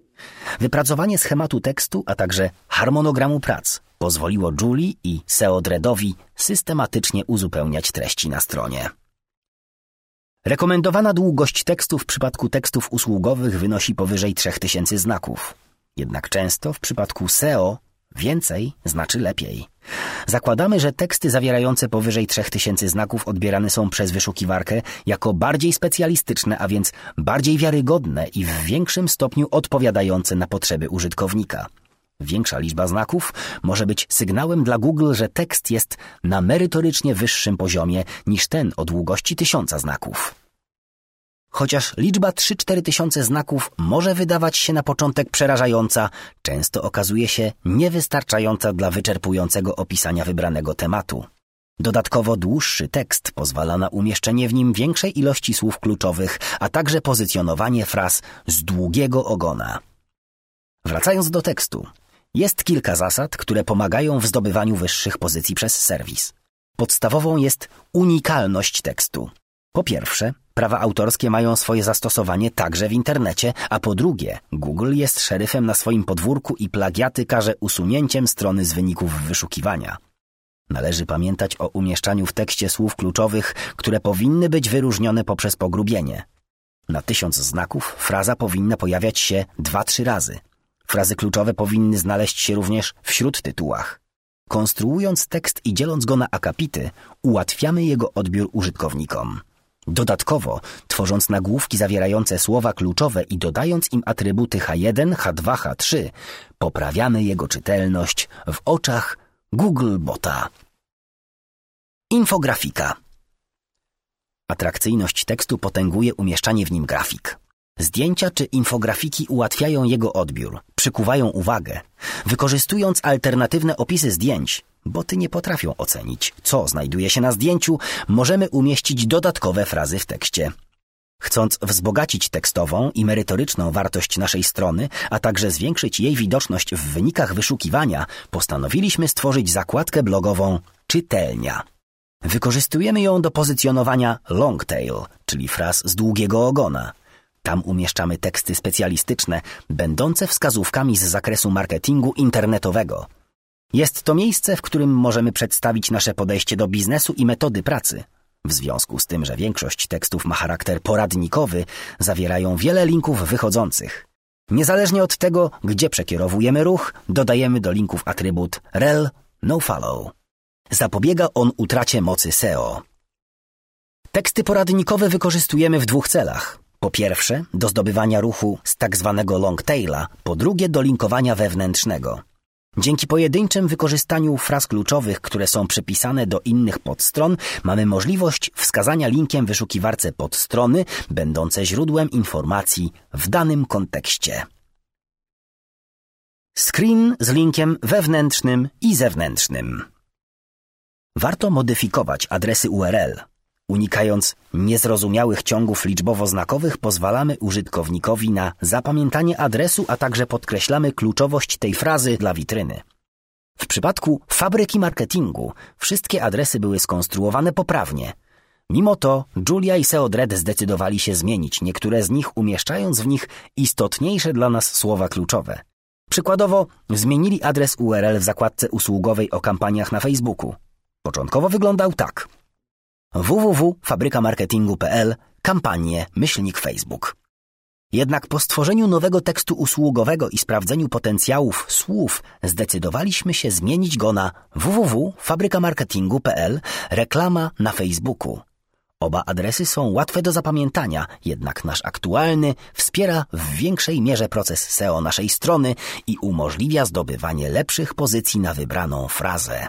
Wypracowanie schematu tekstu, a także harmonogramu prac pozwoliło Julie i SEO Dreadowi systematycznie uzupełniać treści na stronie. Rekomendowana długość tekstu w przypadku tekstów usługowych wynosi powyżej 3000 znaków. Jednak często w przypadku SEO więcej znaczy lepiej. Zakładamy, że teksty zawierające powyżej 3000 znaków odbierane są przez wyszukiwarkę jako bardziej specjalistyczne, a więc bardziej wiarygodne i w większym stopniu odpowiadające na potrzeby użytkownika. Większa liczba znaków może być sygnałem dla Google, że tekst jest na merytorycznie wyższym poziomie niż ten o długości tysiąca znaków. Chociaż liczba 3-4 tysiące znaków może wydawać się na początek przerażająca, często okazuje się niewystarczająca dla wyczerpującego opisania wybranego tematu. Dodatkowo dłuższy tekst pozwala na umieszczenie w nim większej ilości słów kluczowych, a także pozycjonowanie fraz z długiego ogona. Wracając do tekstu, jest kilka zasad, które pomagają w zdobywaniu wyższych pozycji przez serwis. Podstawową jest unikalność tekstu. Po pierwsze, prawa autorskie mają swoje zastosowanie także w internecie, a po drugie, Google jest szeryfem na swoim podwórku i plagiaty karze usunięciem strony z wyników wyszukiwania. Należy pamiętać o umieszczaniu w tekście słów kluczowych, które powinny być wyróżnione poprzez pogrubienie. Na tysiąc znaków fraza powinna pojawiać się dwa-trzy razy. Frazy kluczowe powinny znaleźć się również w śródtytułach. Konstruując tekst i dzieląc go na akapity, ułatwiamy jego odbiór użytkownikom. Dodatkowo, tworząc nagłówki zawierające słowa kluczowe i dodając im atrybuty H1, H2, H3, poprawiamy jego czytelność w oczach Google Bota. Infografika Atrakcyjność tekstu potęguje umieszczanie w nim grafik. Zdjęcia czy infografiki ułatwiają jego odbiór, przykuwają uwagę. Wykorzystując alternatywne opisy zdjęć, boty nie potrafią ocenić, co znajduje się na zdjęciu, możemy umieścić dodatkowe frazy w tekście. Chcąc wzbogacić tekstową i merytoryczną wartość naszej strony, a także zwiększyć jej widoczność w wynikach wyszukiwania, postanowiliśmy stworzyć zakładkę blogową Czytelnia. Wykorzystujemy ją do pozycjonowania long tail, czyli fraz z długiego ogona. Tam umieszczamy teksty specjalistyczne, będące wskazówkami z zakresu marketingu internetowego. Jest to miejsce, w którym możemy przedstawić nasze podejście do biznesu i metody pracy. W związku z tym, że większość tekstów ma charakter poradnikowy, zawierają wiele linków wychodzących. Niezależnie od tego, gdzie przekierowujemy ruch, dodajemy do linków atrybut rel nofollow. Zapobiega on utracie mocy SEO. Teksty poradnikowe wykorzystujemy w dwóch celach. Po pierwsze, do zdobywania ruchu z tak zwanego long taila, po drugie do linkowania wewnętrznego. Dzięki pojedynczym wykorzystaniu fraz kluczowych, które są przypisane do innych podstron, mamy możliwość wskazania linkiem wyszukiwarce podstrony, będące źródłem informacji w danym kontekście. Screen z linkiem wewnętrznym i zewnętrznym. Warto modyfikować adresy URL. Unikając niezrozumiałych ciągów liczbowo-znakowych pozwalamy użytkownikowi na zapamiętanie adresu, a także podkreślamy kluczowość tej frazy dla witryny. W przypadku fabryki marketingu wszystkie adresy były skonstruowane poprawnie. Mimo to Julia i Seodred zdecydowali się zmienić niektóre z nich, umieszczając w nich istotniejsze dla nas słowa kluczowe. Przykładowo zmienili adres URL w zakładce usługowej o kampaniach na Facebooku. Początkowo wyglądał tak – www.fabrykamarketingu.pl kampanie myślnik Facebook. Jednak po stworzeniu nowego tekstu usługowego i sprawdzeniu potencjałów słów zdecydowaliśmy się zmienić go na www.fabrykamarketingu.pl reklama na Facebooku. Oba adresy są łatwe do zapamiętania, jednak nasz aktualny wspiera w większej mierze proces SEO naszej strony i umożliwia zdobywanie lepszych pozycji na wybraną frazę.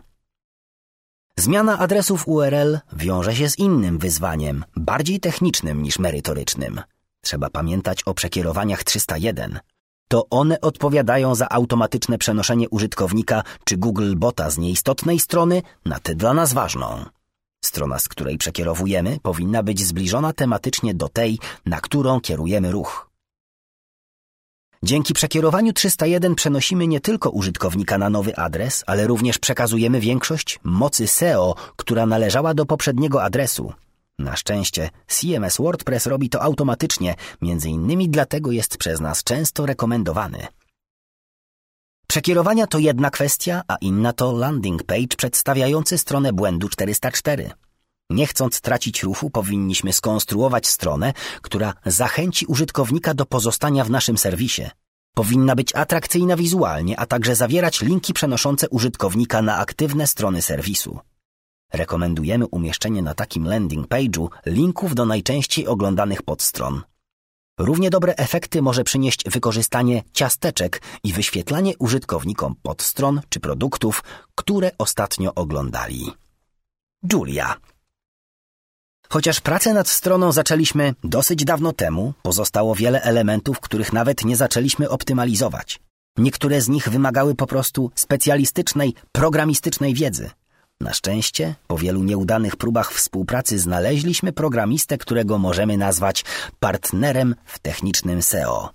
Zmiana adresów URL wiąże się z innym wyzwaniem, bardziej technicznym niż merytorycznym. Trzeba pamiętać o przekierowaniach 301. To one odpowiadają za automatyczne przenoszenie użytkownika czy Google Bota z nieistotnej strony na tę dla nas ważną. Strona, z której przekierowujemy, powinna być zbliżona tematycznie do tej, na którą kierujemy ruch. Dzięki przekierowaniu 301 przenosimy nie tylko użytkownika na nowy adres, ale również przekazujemy większość mocy SEO, która należała do poprzedniego adresu. Na szczęście CMS WordPress robi to automatycznie, między innymi dlatego jest przez nas często rekomendowany. Przekierowania to jedna kwestia, a inna to landing page przedstawiający stronę błędu 404. Nie chcąc tracić ruchu, powinniśmy skonstruować stronę, która zachęci użytkownika do pozostania w naszym serwisie. Powinna być atrakcyjna wizualnie, a także zawierać linki przenoszące użytkownika na aktywne strony serwisu. Rekomendujemy umieszczenie na takim landing page'u linków do najczęściej oglądanych podstron. Równie dobre efekty może przynieść wykorzystanie ciasteczek i wyświetlanie użytkownikom podstron czy produktów, które ostatnio oglądali. Julia Chociaż pracę nad stroną zaczęliśmy dosyć dawno temu, pozostało wiele elementów, których nawet nie zaczęliśmy optymalizować. Niektóre z nich wymagały po prostu specjalistycznej, programistycznej wiedzy. Na szczęście, po wielu nieudanych próbach współpracy znaleźliśmy programistę, którego możemy nazwać partnerem w technicznym SEO.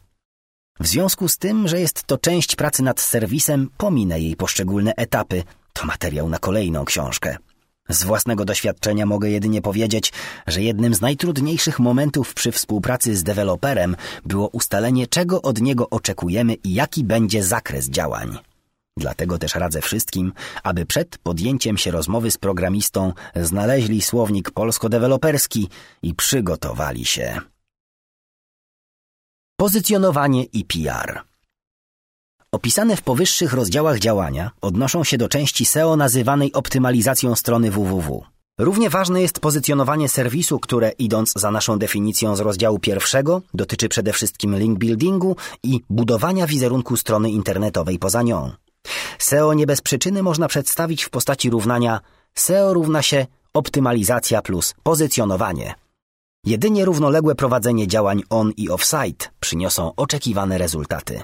W związku z tym, że jest to część pracy nad serwisem, pominę jej poszczególne etapy. To materiał na kolejną książkę. Z własnego doświadczenia mogę jedynie powiedzieć, że jednym z najtrudniejszych momentów przy współpracy z deweloperem było ustalenie, czego od niego oczekujemy i jaki będzie zakres działań. Dlatego też radzę wszystkim, aby przed podjęciem się rozmowy z programistą znaleźli słownik polsko-deweloperski i przygotowali się. Pozycjonowanie i PR Opisane w powyższych rozdziałach działania odnoszą się do części SEO nazywanej optymalizacją strony www. Równie ważne jest pozycjonowanie serwisu, które idąc za naszą definicją z rozdziału pierwszego dotyczy przede wszystkim link buildingu i budowania wizerunku strony internetowej poza nią. SEO nie bez przyczyny można przedstawić w postaci równania SEO równa się optymalizacja plus pozycjonowanie. Jedynie równoległe prowadzenie działań on i offsite przyniosą oczekiwane rezultaty.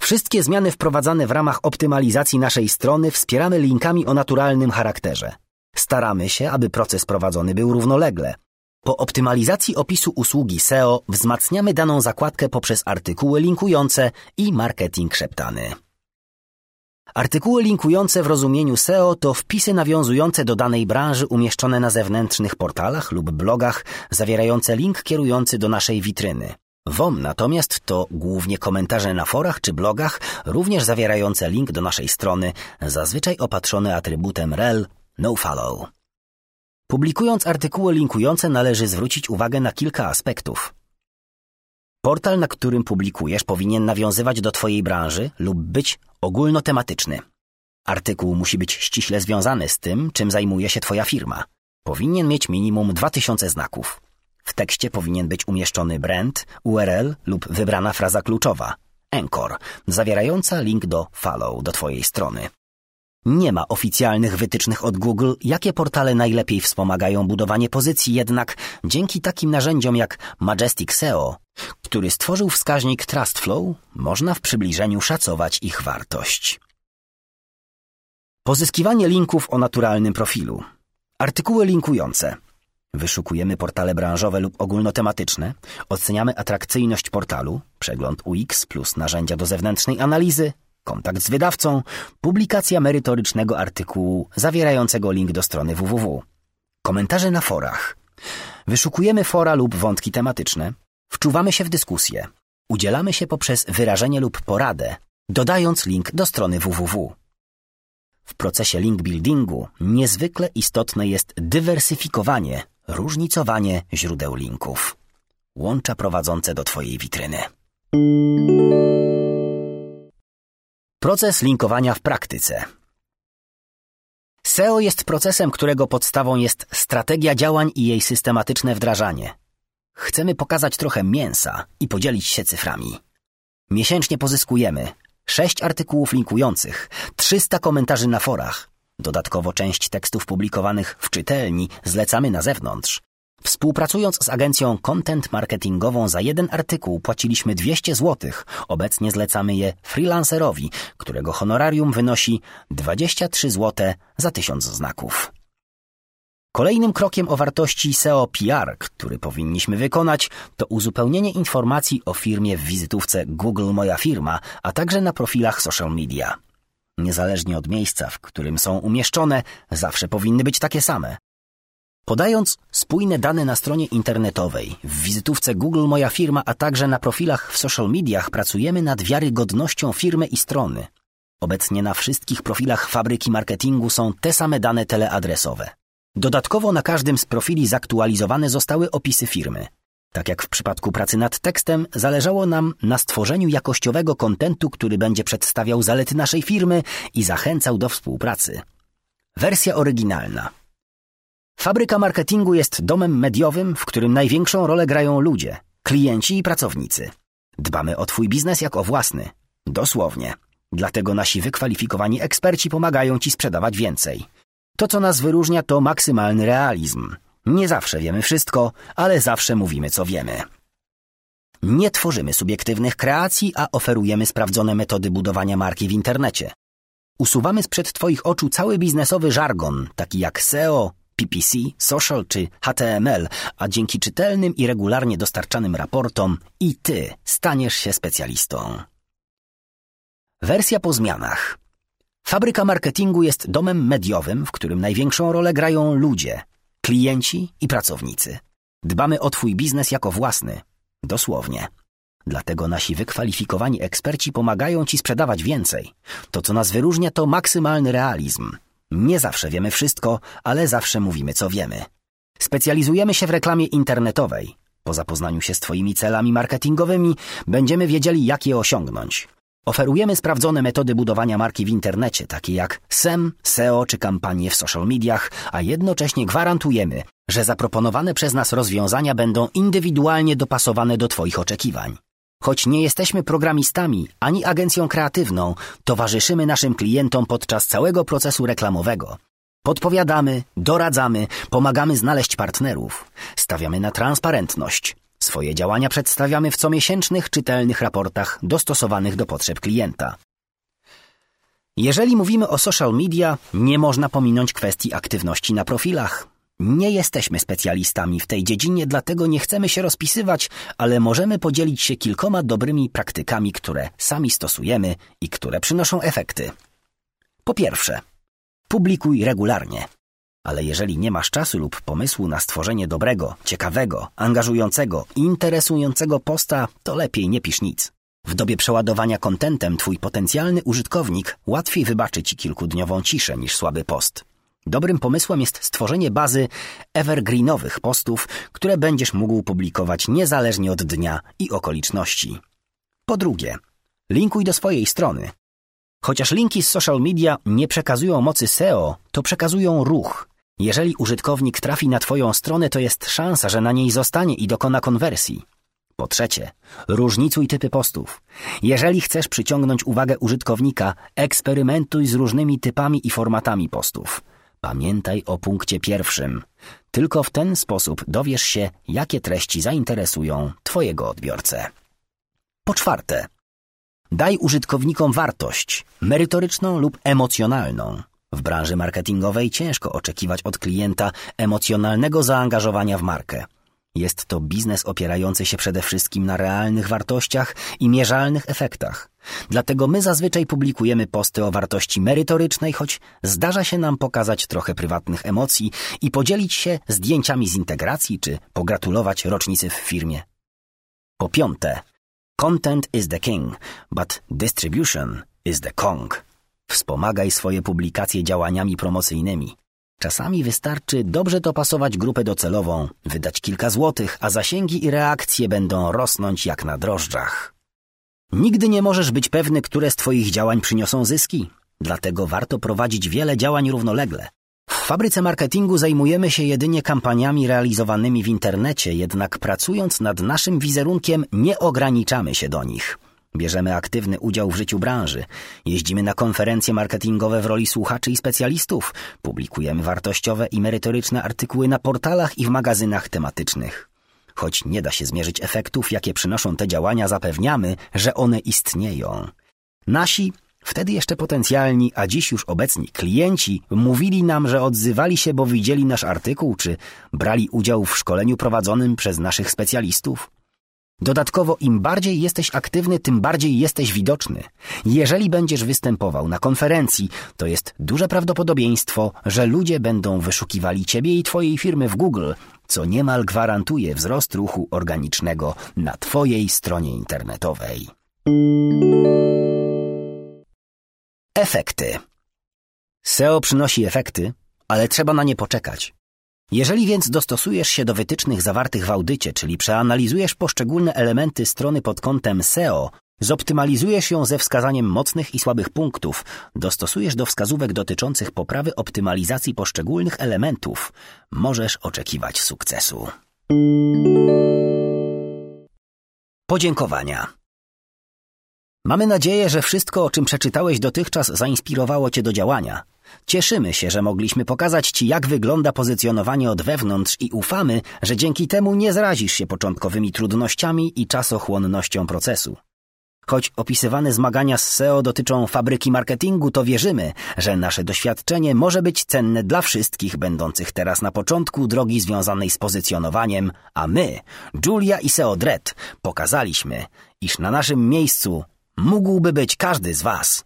Wszystkie zmiany wprowadzane w ramach optymalizacji naszej strony wspieramy linkami o naturalnym charakterze. Staramy się, aby proces prowadzony był równolegle. Po optymalizacji opisu usługi SEO wzmacniamy daną zakładkę poprzez artykuły linkujące i marketing szeptany. Artykuły linkujące w rozumieniu SEO to wpisy nawiązujące do danej branży umieszczone na zewnętrznych portalach lub blogach, zawierające link kierujący do naszej witryny. WOM natomiast to głównie komentarze na forach czy blogach, również zawierające link do naszej strony, zazwyczaj opatrzone atrybutem rel nofollow. Publikując artykuły linkujące należy zwrócić uwagę na kilka aspektów. Portal, na którym publikujesz, powinien nawiązywać do Twojej branży lub być ogólnotematyczny. Artykuł musi być ściśle związany z tym, czym zajmuje się Twoja firma. Powinien mieć minimum 2000 znaków. W tekście powinien być umieszczony brand, URL lub wybrana fraza kluczowa Anchor, zawierająca link do follow do Twojej strony. Nie ma oficjalnych wytycznych od Google, jakie portale najlepiej wspomagają budowanie pozycji, jednak dzięki takim narzędziom jak Majestic SEO, który stworzył wskaźnik TrustFlow, można w przybliżeniu szacować ich wartość. Pozyskiwanie linków o naturalnym profilu. Artykuły linkujące. Wyszukujemy portale branżowe lub ogólnotematyczne, oceniamy atrakcyjność portalu, przegląd UX plus narzędzia do zewnętrznej analizy, kontakt z wydawcą, publikacja merytorycznego artykułu zawierającego link do strony www. Komentarze na forach. Wyszukujemy fora lub wątki tematyczne, wczuwamy się w dyskusję, udzielamy się poprzez wyrażenie lub poradę, dodając link do strony www. W procesie link buildingu niezwykle istotne jest dywersyfikowanie Różnicowanie źródeł linków. Łącza prowadzące do Twojej witryny. Proces linkowania w praktyce. SEO jest procesem, którego podstawą jest strategia działań i jej systematyczne wdrażanie. Chcemy pokazać trochę mięsa i podzielić się cyframi. Miesięcznie pozyskujemy 6 artykułów linkujących, 300 komentarzy na forach, Dodatkowo część tekstów publikowanych w czytelni zlecamy na zewnątrz. Współpracując z agencją content marketingową za jeden artykuł płaciliśmy 200 zł. Obecnie zlecamy je freelancerowi, którego honorarium wynosi 23 zł za 1000 znaków. Kolejnym krokiem o wartości SEO PR, który powinniśmy wykonać, to uzupełnienie informacji o firmie w wizytówce Google Moja Firma, a także na profilach social media niezależnie od miejsca, w którym są umieszczone, zawsze powinny być takie same. Podając spójne dane na stronie internetowej, w wizytówce Google Moja Firma, a także na profilach w social mediach pracujemy nad wiarygodnością firmy i strony. Obecnie na wszystkich profilach fabryki marketingu są te same dane teleadresowe. Dodatkowo na każdym z profili zaktualizowane zostały opisy firmy. Tak jak w przypadku pracy nad tekstem, zależało nam na stworzeniu jakościowego kontentu, który będzie przedstawiał zalety naszej firmy i zachęcał do współpracy. Wersja oryginalna. Fabryka marketingu jest domem mediowym, w którym największą rolę grają ludzie, klienci i pracownicy. Dbamy o Twój biznes jak o własny. Dosłownie. Dlatego nasi wykwalifikowani eksperci pomagają Ci sprzedawać więcej. To, co nas wyróżnia, to maksymalny realizm. Nie zawsze wiemy wszystko, ale zawsze mówimy, co wiemy. Nie tworzymy subiektywnych kreacji, a oferujemy sprawdzone metody budowania marki w internecie. Usuwamy sprzed Twoich oczu cały biznesowy żargon, taki jak SEO, PPC, social czy HTML, a dzięki czytelnym i regularnie dostarczanym raportom i Ty staniesz się specjalistą. Wersja po zmianach. Fabryka marketingu jest domem mediowym, w którym największą rolę grają ludzie, klienci i pracownicy. Dbamy o Twój biznes jako własny. Dosłownie. Dlatego nasi wykwalifikowani eksperci pomagają Ci sprzedawać więcej. To, co nas wyróżnia, to maksymalny realizm. Nie zawsze wiemy wszystko, ale zawsze mówimy, co wiemy. Specjalizujemy się w reklamie internetowej. Po zapoznaniu się z Twoimi celami marketingowymi będziemy wiedzieli, jak je osiągnąć. Oferujemy sprawdzone metody budowania marki w internecie, takie jak SEM, SEO czy kampanie w social mediach, a jednocześnie gwarantujemy, że zaproponowane przez nas rozwiązania będą indywidualnie dopasowane do Twoich oczekiwań. Choć nie jesteśmy programistami ani agencją kreatywną, towarzyszymy naszym klientom podczas całego procesu reklamowego. Podpowiadamy, doradzamy, pomagamy znaleźć partnerów, stawiamy na transparentność, Swoje działania przedstawiamy w comiesięcznych, czytelnych raportach dostosowanych do potrzeb klienta. Jeżeli mówimy o social media, nie można pominąć kwestii aktywności na profilach. Nie jesteśmy specjalistami w tej dziedzinie, dlatego nie chcemy się rozpisywać, ale możemy podzielić się kilkoma dobrymi praktykami, które sami stosujemy i które przynoszą efekty. Po pierwsze, publikuj regularnie. Ale jeżeli nie masz czasu lub pomysłu na stworzenie dobrego, ciekawego, angażującego, interesującego posta, to lepiej nie pisz nic. W dobie przeładowania kontentem twój potencjalny użytkownik łatwiej wybaczy ci kilkudniową ciszę niż słaby post. Dobrym pomysłem jest stworzenie bazy evergreenowych postów, które będziesz mógł publikować niezależnie od dnia i okoliczności. Po drugie, linkuj do swojej strony. Chociaż linki z social media nie przekazują mocy SEO, to przekazują ruch. Jeżeli użytkownik trafi na Twoją stronę, to jest szansa, że na niej zostanie i dokona konwersji. Po trzecie, różnicuj typy postów. Jeżeli chcesz przyciągnąć uwagę użytkownika, eksperymentuj z różnymi typami i formatami postów. Pamiętaj o punkcie pierwszym. Tylko w ten sposób dowiesz się, jakie treści zainteresują Twojego odbiorcę. Po czwarte, daj użytkownikom wartość, merytoryczną lub emocjonalną. W branży marketingowej ciężko oczekiwać od klienta emocjonalnego zaangażowania w markę. Jest to biznes opierający się przede wszystkim na realnych wartościach i mierzalnych efektach. Dlatego my zazwyczaj publikujemy posty o wartości merytorycznej, choć zdarza się nam pokazać trochę prywatnych emocji i podzielić się zdjęciami z integracji czy pogratulować rocznicy w firmie. Po piąte, content is the king, but distribution is the kong. Wspomagaj swoje publikacje działaniami promocyjnymi. Czasami wystarczy dobrze dopasować grupę docelową, wydać kilka złotych, a zasięgi i reakcje będą rosnąć jak na drożdżach. Nigdy nie możesz być pewny, które z Twoich działań przyniosą zyski. Dlatego warto prowadzić wiele działań równolegle. W fabryce marketingu zajmujemy się jedynie kampaniami realizowanymi w internecie, jednak pracując nad naszym wizerunkiem nie ograniczamy się do nich. Bierzemy aktywny udział w życiu branży. Jeździmy na konferencje marketingowe w roli słuchaczy i specjalistów. Publikujemy wartościowe i merytoryczne artykuły na portalach i w magazynach tematycznych. Choć nie da się zmierzyć efektów, jakie przynoszą te działania, zapewniamy, że one istnieją. Nasi, wtedy jeszcze potencjalni, a dziś już obecni klienci mówili nam, że odzywali się, bo widzieli nasz artykuł, czy brali udział w szkoleniu prowadzonym przez naszych specjalistów. Dodatkowo im bardziej jesteś aktywny, tym bardziej jesteś widoczny. Jeżeli będziesz występował na konferencji, to jest duże prawdopodobieństwo, że ludzie będą wyszukiwali ciebie i twojej firmy w Google, co niemal gwarantuje wzrost ruchu organicznego na twojej stronie internetowej. Efekty SEO przynosi efekty, ale trzeba na nie poczekać. Jeżeli więc dostosujesz się do wytycznych zawartych w audycie, czyli przeanalizujesz poszczególne elementy strony pod kątem SEO, zoptymalizujesz ją ze wskazaniem mocnych i słabych punktów, dostosujesz do wskazówek dotyczących poprawy optymalizacji poszczególnych elementów, możesz oczekiwać sukcesu. Podziękowania. Mamy nadzieję, że wszystko, o czym przeczytałeś dotychczas, zainspirowało Cię do działania. Cieszymy się, że mogliśmy pokazać Ci, jak wygląda pozycjonowanie od wewnątrz i ufamy, że dzięki temu nie zrazisz się początkowymi trudnościami i czasochłonnością procesu. Choć opisywane zmagania z SEO dotyczą fabryki marketingu, to wierzymy, że nasze doświadczenie może być cenne dla wszystkich będących teraz na początku drogi związanej z pozycjonowaniem, a my, Julia i SEO Dread, pokazaliśmy, iż na naszym miejscu mógłby być każdy z Was.